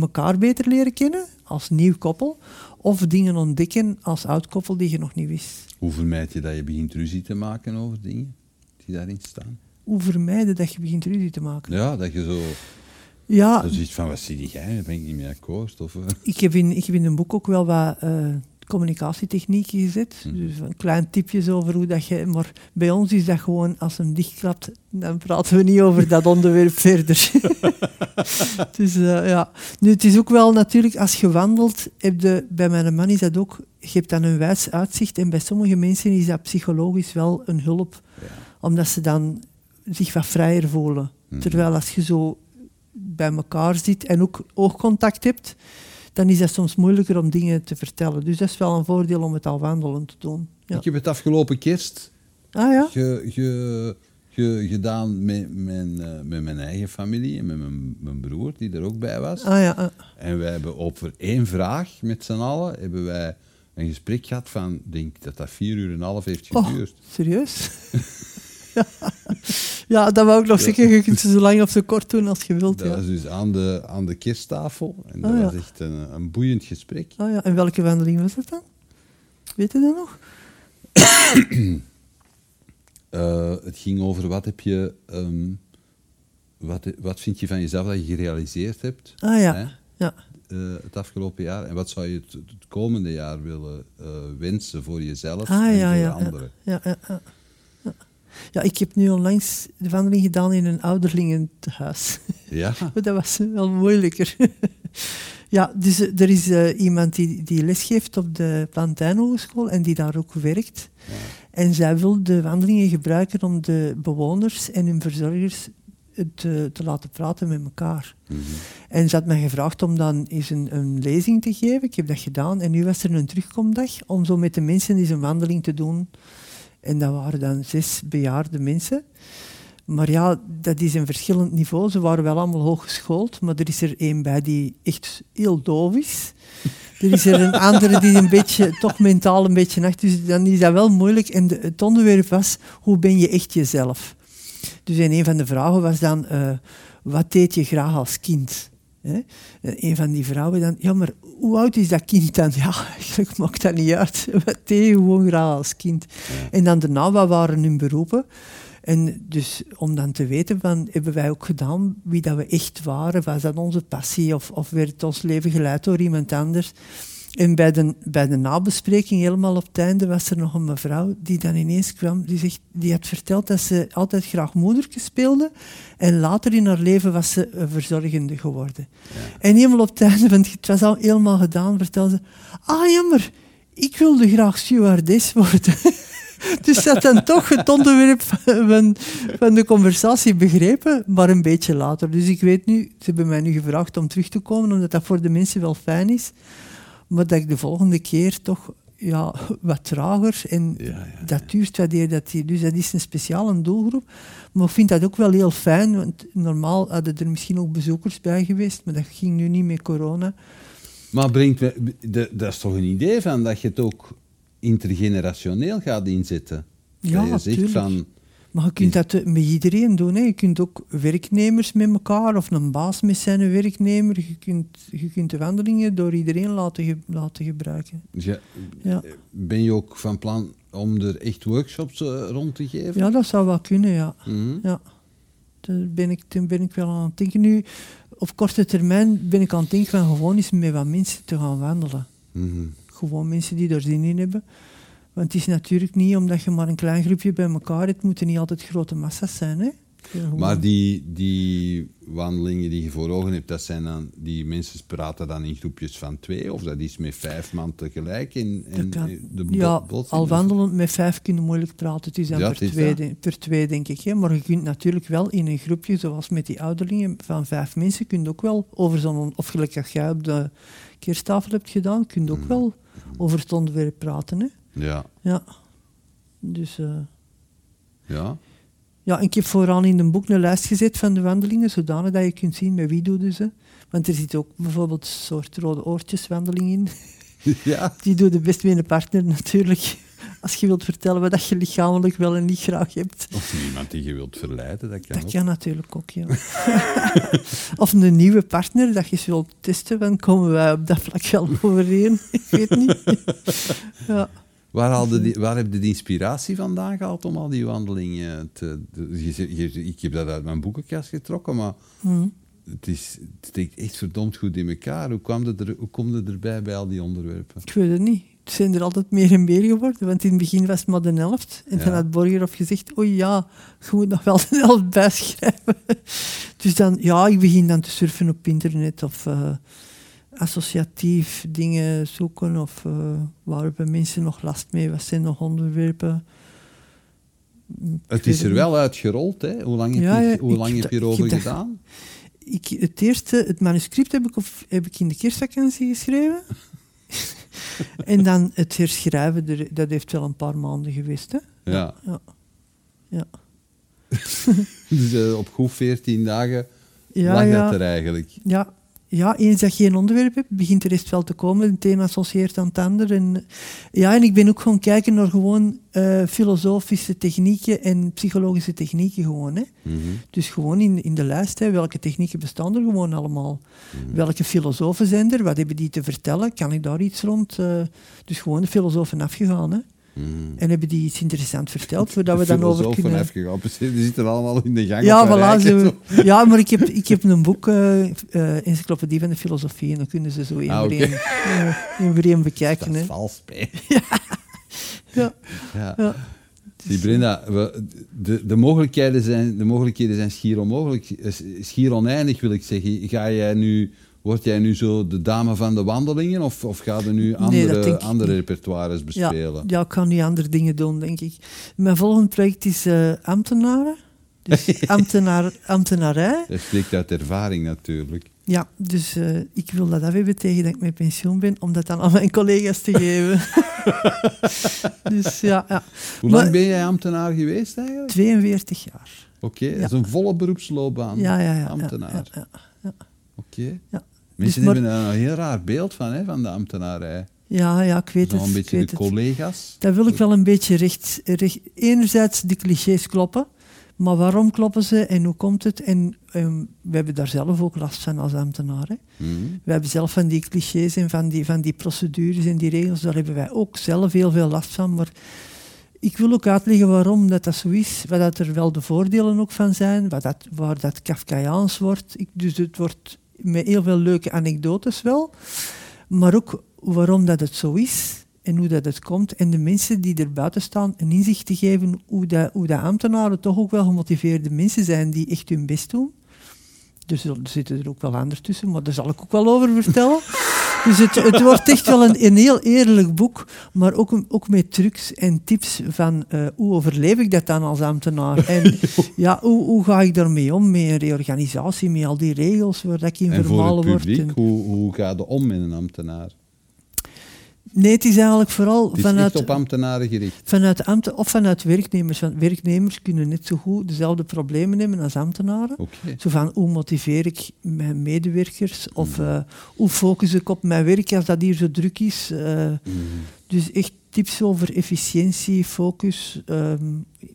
elkaar beter leren kennen als nieuw koppel, of dingen ontdekken als oud koppel die je nog niet wist. Hoe vermijd je dat je begint ruzie te maken over dingen die daarin staan? Hoe vermijden dat je begint ruzie te maken? Ja, dat je zo, Ja, zo ziet van, wat zie jij? Daar ben ik niet mee akkoord. Of, eh, Ik heb in, ik heb in een boek ook wel wat eh, communicatietechnieken gezet. Dus een klein tipjes over hoe dat je... Maar bij ons is dat gewoon, als hem dichtklapt, dan praten we niet over dat onderwerp verder. dus eh, ja. Nu, het is ook wel natuurlijk, als je wandelt, heb je, bij mijn man is dat ook, je hebt dan een wijs uitzicht. En bij sommige mensen is dat psychologisch wel een hulp. ja. Omdat ze dan zich wat vrijer voelen. Mhm. Terwijl als je zo bij elkaar zit en ook oogcontact hebt, dan is dat soms moeilijker om dingen te vertellen. Dus dat is wel een voordeel om het al wandelend te doen. Ja. Ik heb het afgelopen kerst Ah ja? ge, ge, ge- gedaan met mijn, eh, met mijn eigen familie en met mijn, mijn broer, die er ook bij was. Ah ja. ah. En wij hebben over één vraag met z'n allen hebben wij een gesprek gehad van, denk dat dat vier uur en een half heeft Oh, geduurd. serieus? ja, dat wou ik nog zeggen. Je kunt ze zo lang of zo kort doen als je wilt. Dat Ja. was dus aan de, aan de kersttafel. En dat Ah, was echt een, een boeiend gesprek. Ah ja. En welke wandeling was dat dan? Weet je dat nog? Eh, het ging over wat heb je... ehm, wat, wat vind je van jezelf dat je gerealiseerd hebt Ah ja. hè, Ja. eh, het afgelopen jaar? En wat zou je het, het komende jaar willen eh, wensen voor jezelf Ah en ja, voor ja. anderen? Ja, ja, ja. Ja. Ik heb nu onlangs de wandeling gedaan in een ouderlingentehuis. Ja, Maar dat was wel moeilijker. ja, dus eh, er is eh, iemand die, die lesgeeft op de Plantijn Hogeschool en die daar ook werkt. En zij wil de wandelingen gebruiken om de bewoners en hun verzorgers eh, te, te laten praten met elkaar. Mhm. En ze had mij gevraagd om dan eens een, een lezing te geven. Ik heb dat gedaan. En nu was er een terugkomdag om zo met de mensen eens een wandeling te doen. En dat waren dan zes bejaarde mensen. Maar ja, dat is een verschillend niveau. Ze waren wel allemaal hooggeschoold, maar er is er één bij die echt heel doof is. Er is er een andere die een beetje, toch mentaal een beetje achter. Dus dan is dat wel moeilijk. En de- het onderwerp was, hoe ben je echt jezelf? Dus en een van de vragen was dan, eh, wat deed je graag als kind? Hè? En een van die vrouwen dan, ja, maar hoe oud is dat kind dan? Ja, eigenlijk maakt dat niet uit. Wat deed je gewoon graag als kind? En dan daarna, wat waren hun beroepen? En dus om dan te weten, van, hebben wij ook gedaan wie dat we echt waren? Was dat onze passie of, of werd ons leven geleid door iemand anders? En bij de, bij de nabespreking, helemaal op het einde, was er nog een mevrouw die dan ineens kwam. Die, zegt, die had verteld dat ze altijd graag moedertje speelde. En later in haar leven was ze een verzorgende geworden. En helemaal op het einde, want het was al helemaal gedaan, vertelde ze... Ah, jammer, ik wilde graag stewardess worden. Dus had dan toch het onderwerp van, van de conversatie begrepen, maar een beetje later. Dus ik weet nu, ze hebben mij nu gevraagd om terug te komen, omdat dat voor de mensen wel fijn is. Maar dat ik de volgende keer toch ja, wat trager en Ja, ja, dat duurt wat eer dat die. Dus dat is een speciale doelgroep. Maar ik vind dat ook wel heel fijn, want normaal hadden er misschien ook bezoekers bij geweest, maar dat ging nu niet met corona. Maar brengt me, dat is toch een idee van dat je het ook intergenerationeel gaat inzetten? Ja, dat je zegt tuurlijk. van, Maar je kunt dat eh, met iedereen doen. Hè. Je kunt ook werknemers met elkaar of een baas met zijn werknemer. Je kunt, je kunt de wandelingen door iedereen laten, ge- laten gebruiken. Ja. ben je ook van plan om er echt workshops eh, rond te geven? ja, dat zou wel kunnen, ja. Mhm. ja. Daar ben ik, ben ik wel aan het denken. Nu, op korte termijn ben ik aan het denken van gewoon eens met wat mensen te gaan wandelen. Mhm. Gewoon mensen die er zin in hebben. Want het is natuurlijk niet omdat je maar een klein groepje bij elkaar hebt, moeten niet altijd grote massa's zijn. Hè? Maar die, die wandelingen die je voor ogen hebt, dat zijn dan, die mensen praten dan in groepjes van twee, of dat is met vijf man tegelijk in, kan. de bo- ja, botsing, al wandelend met vijf kunnen moeilijk praten. Het is dan Ja, per, is twee, de- per twee, denk ik. Hè. Maar je kunt natuurlijk wel in een groepje, zoals met die ouderlingen van vijf mensen, kun je ook wel over zo'n... Of gelijk als jij op de kersttafel hebt gedaan, kun je ook Mm. wel over het onderwerp praten. Hè. Ja. Ja. Dus... eh, Ja. Ja, en ik heb vooraan in een boek een lijst gezet van de wandelingen, zodanig dat je kunt zien met wie doe je ze. Want er zit ook bijvoorbeeld een soort rode oortjeswandeling in. ja. Die doe je best met een partner natuurlijk. Als je wilt vertellen wat dat je lichamelijk wel en niet graag hebt. Of iemand die je wilt verleiden, dat kan Dat ook. kan natuurlijk ook, ja. of een nieuwe partner dat je eens wilt testen, dan komen wij op dat vlak wel overeen. Ik weet niet. ja. Waar, haalde die, waar heb je de inspiratie vandaan gehaald om al die wandelingen te... je ik heb dat uit mijn boekenkast getrokken, maar Hm. het, is, het steekt echt verdomd goed in elkaar. Hoe kwam het er, hoe kom je erbij bij al die onderwerpen? Ik weet het niet. Het zijn er altijd meer en meer geworden, want in het begin was het maar de helft. En Ja. dan had Borgerhoff gezegd, oei ja, je moet nog wel de helft bijschrijven. Dus dan, ja, ik begin dan te surfen op internet of eh, associatief dingen zoeken of eh, waar hebben mensen nog last mee, wat zijn nog onderwerpen. Het is er wel uitgerold, hè? Hoe lang heb Ja, je, hoe lang heb je erover heb dat- gedaan? Ik, het eerste, het manuscript heb ik, of, heb ik in de kerstvakantie geschreven. en dan het herschrijven, er- dat heeft wel een paar maanden geweest. Hè? Ja. Ja. Ja. Dus eh, op goed 14 dagen Ja, lag ja. dat er eigenlijk. Ja, ja, eens dat je geen onderwerp hebt, begint de rest wel te komen. Een associeert aan het ander. En, ja, en ik ben ook gewoon kijken naar gewoon eh, filosofische technieken en psychologische technieken gewoon. Hè. Mhm. Dus gewoon in, in de lijst, hè, welke technieken bestaan er gewoon allemaal? Welke filosofen zijn er? Wat hebben die te vertellen? Kan ik daar iets rond? eh, dus gewoon de filosofen afgegaan. Hè. Mhm. En hebben die iets interessants verteld, voordat De we dan over kunnen... Precies, Die zitten allemaal in de gang. Ja, voilà, ja, maar ik heb, ik heb een boek, eh eh, Encyclopedie van de Filosofie, en dan kunnen ze zo één Ah, voor oké. één eh, één voor één bekijken. Dat is Hè. vals. Ja, Ja. ja. Die Brenda, we, de, de, mogelijkheden zijn, de mogelijkheden zijn schier onmogelijk, eh, schier oneindig wil ik zeggen. Ga jij nu, word jij nu zo de dame van de wandelingen of, of ga je nu andere, andere repertoires Ja, bespelen? ja, ik kan nu andere dingen doen, denk ik. Mijn volgende project is eh, ambtenaren. Dus ambtenaar, ambtenarij. Dat spreekt uit ervaring natuurlijk. Ja, dus eh, ik wil dat af hebben tegen dat ik met pensioen ben, om dat dan aan mijn collega's te geven. dus ja, ja. Hoe Maar- lang ben jij ambtenaar geweest eigenlijk? 42 jaar. Oké, dat is een volle beroepsloopbaan. Ja, ja, ja. ja, Ambtenaar. Oké. Ja. Mensen Dus hebben daar een heel raar beeld van, hè, van de ambtenarij. Ja, ja, ik weet Zo het. een beetje de het. collega's. Daar wil ik wel een beetje recht, recht... Enerzijds de clichés kloppen, maar waarom kloppen ze en hoe komt het? En ehm, we hebben daar zelf ook last van als ambtenaar. Hè. Mhm. We hebben zelf van die clichés en van die, van die procedures en die regels, daar hebben wij ook zelf heel veel last van. Maar ik wil ook uitleggen waarom dat, dat zo is, wat dat er wel de voordelen ook van zijn, wat dat, waar dat Kafkaiaans wordt. Ik, dus het wordt met heel veel leuke anekdotes wel, maar ook waarom dat het zo is en hoe dat het komt. En de mensen die er buiten staan een inzicht te geven hoe, dat, hoe dat ambtenaren toch ook wel gemotiveerde mensen zijn die echt hun best doen. Dus er zitten er ook wel anderen tussen, maar daar zal ik ook wel over vertellen. Dus het, het wordt echt wel een, een heel eerlijk boek, maar ook, een- ook met trucs en tips van eh, hoe overleef ik dat dan als ambtenaar? En ja, hoe, hoe ga ik daarmee om, met een reorganisatie, met al die regels waar dat ik in En voor vermalen het word. publiek, en- hoe, hoe gaat het om met een ambtenaar? Nee, het is eigenlijk vooral Het is vanuit, op ambtenaren gericht. vanuit ambten of vanuit werknemers. Want werknemers kunnen net zo goed dezelfde problemen hebben als ambtenaren. Zo van, hoe motiveer ik mijn medewerkers? Of Mhm. eh, hoe focus ik op mijn werk als dat hier zo druk is? Eh, Mhm. dus echt tips over efficiëntie, focus. ehm,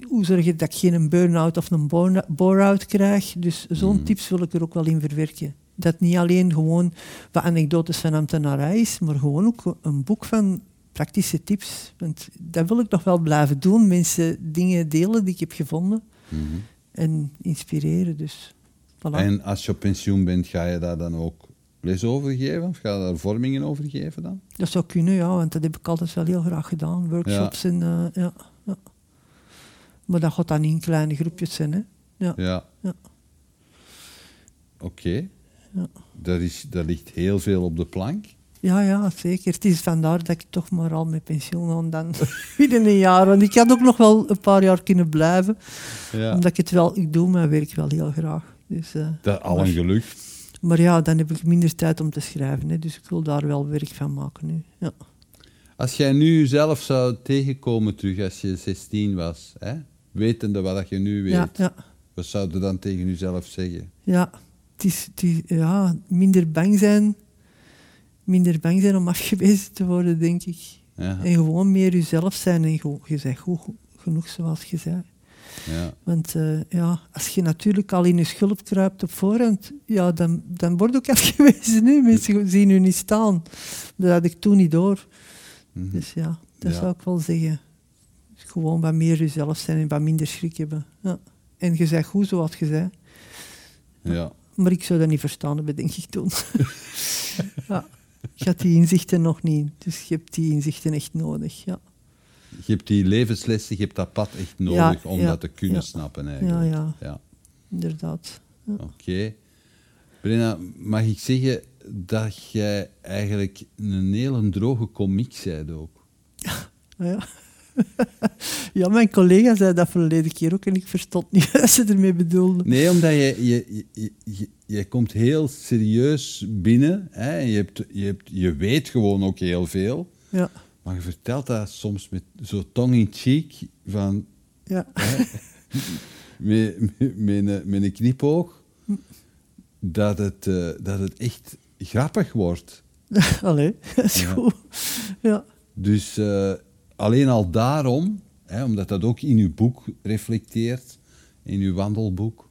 hoe zorg je dat ik geen burn-out of een bore-out krijg? Dus zo'n Mhm. tips wil ik er ook wel in verwerken. Dat niet alleen gewoon wat anekdotes van ambtenarij is, maar gewoon ook een boek van praktische tips. Want dat wil ik nog wel blijven doen. Mensen dingen delen die ik heb gevonden Mhm. en inspireren. Dus voilà. En als je op pensioen bent, ga je daar dan ook les over geven? Of ga je daar vormingen over geven dan? Dat zou kunnen, ja, want dat heb ik altijd wel heel graag gedaan. Workshops en eh, ja, ja. Maar dat gaat dan in kleine groepjes zijn, hè. Ja. Ja. Ja. Oké. Ja. Daar, is, daar ligt heel veel op de plank. Ja, ja, zeker. Het is vandaar dat ik toch maar al met pensioen ga dan binnen een jaar. Want ik had ook nog wel een paar jaar kunnen blijven. Ja. Omdat ik het wel, ik doe mijn werk wel heel graag. Dus, eh, Dat, al maar- een geluk. maar ja, dan heb ik minder tijd om te schrijven. Hè, dus ik wil daar wel werk van maken nu. Ja. Als jij nu jezelf zou tegenkomen terug als je 16 was, hè? wetende wat je nu weet, Ja, ja. wat zou je dan tegen jezelf zeggen? Ja, het is, het is- ja, minder bang zijn. Minder bang zijn om afgewezen te worden, denk ik. Ja, En gewoon meer jezelf zijn. En gewoon, je bent goed genoeg zoals je zei. ja, Want eh, ja, als je natuurlijk al in je schulp kruipt op voorhand, ja, dan, dan word je ook afgewezen. Hè? Mensen zien je niet staan. Dat had ik toen niet door. mhm. Dus ja, dat Ja. zou ik wel zeggen. Gewoon wat meer jezelf zijn en wat minder schrik hebben. Ja. En je zei goed zoals je zei. ja. Maar ik zou dat niet verstaan hebben, denk ik toen. ja. Je had die inzichten nog niet. Dus je hebt die inzichten echt nodig. Ja, Je hebt die levenslessen, je hebt dat pad echt nodig Ja, om ja, dat te kunnen ja. snappen eigenlijk. ja, ja ja. inderdaad. Ja. Oké. Brenna, mag ik zeggen dat jij eigenlijk een hele droge komiek bent ook? Ja. ja, mijn collega zei dat verleden keer ook en ik verstond niet wat ze ermee bedoelde. Nee, omdat je, je, je, je, je komt heel serieus binnen. Hè? en Je, hebt, je, hebt, je weet gewoon ook heel veel. Ja, Maar je vertelt dat soms met zo tong in cheek, van, ja. met, met, met, een, met een knipoog, dat het, eh, dat het echt grappig wordt. Allee, dat is Ja. goed. Ja, Dus eh, alleen al daarom, hè, omdat dat ook in uw boek reflecteert, in uw wandelboek,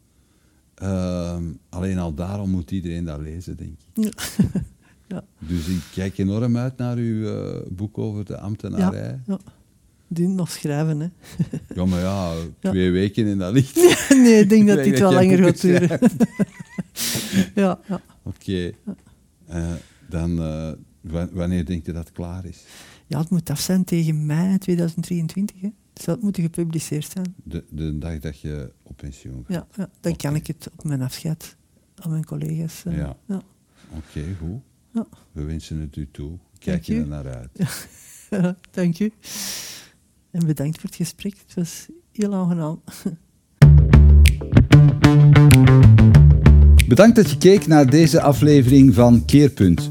ehm, alleen al daarom moet iedereen dat lezen, denk ik. Ja. Ja. Dus ik kijk enorm uit naar uw eh, boek over de ambtenarij. ja. Die nog schrijven, hè. Ja, maar ja, twee weken en dat ligt. nee, ik denk dat dit wel langer gaat duren. ja, ja. Oké. Eh, dan, eh, wa- wanneer denk je dat het klaar is? Ja, het moet af zijn tegen mei 2023. Hè. Dus dat moet gepubliceerd zijn. De, de dag dat je op pensioen gaat? Ja, ja. dan kan ik het op mijn afscheid aan mijn collega's. eh, Ja. ja. Oké, goed. Ja. We wensen het u toe. Kijk je er naar uit. Dank u. En bedankt voor het gesprek. Het was heel aangenaam. Bedankt dat je keek naar deze aflevering van Keerpunt.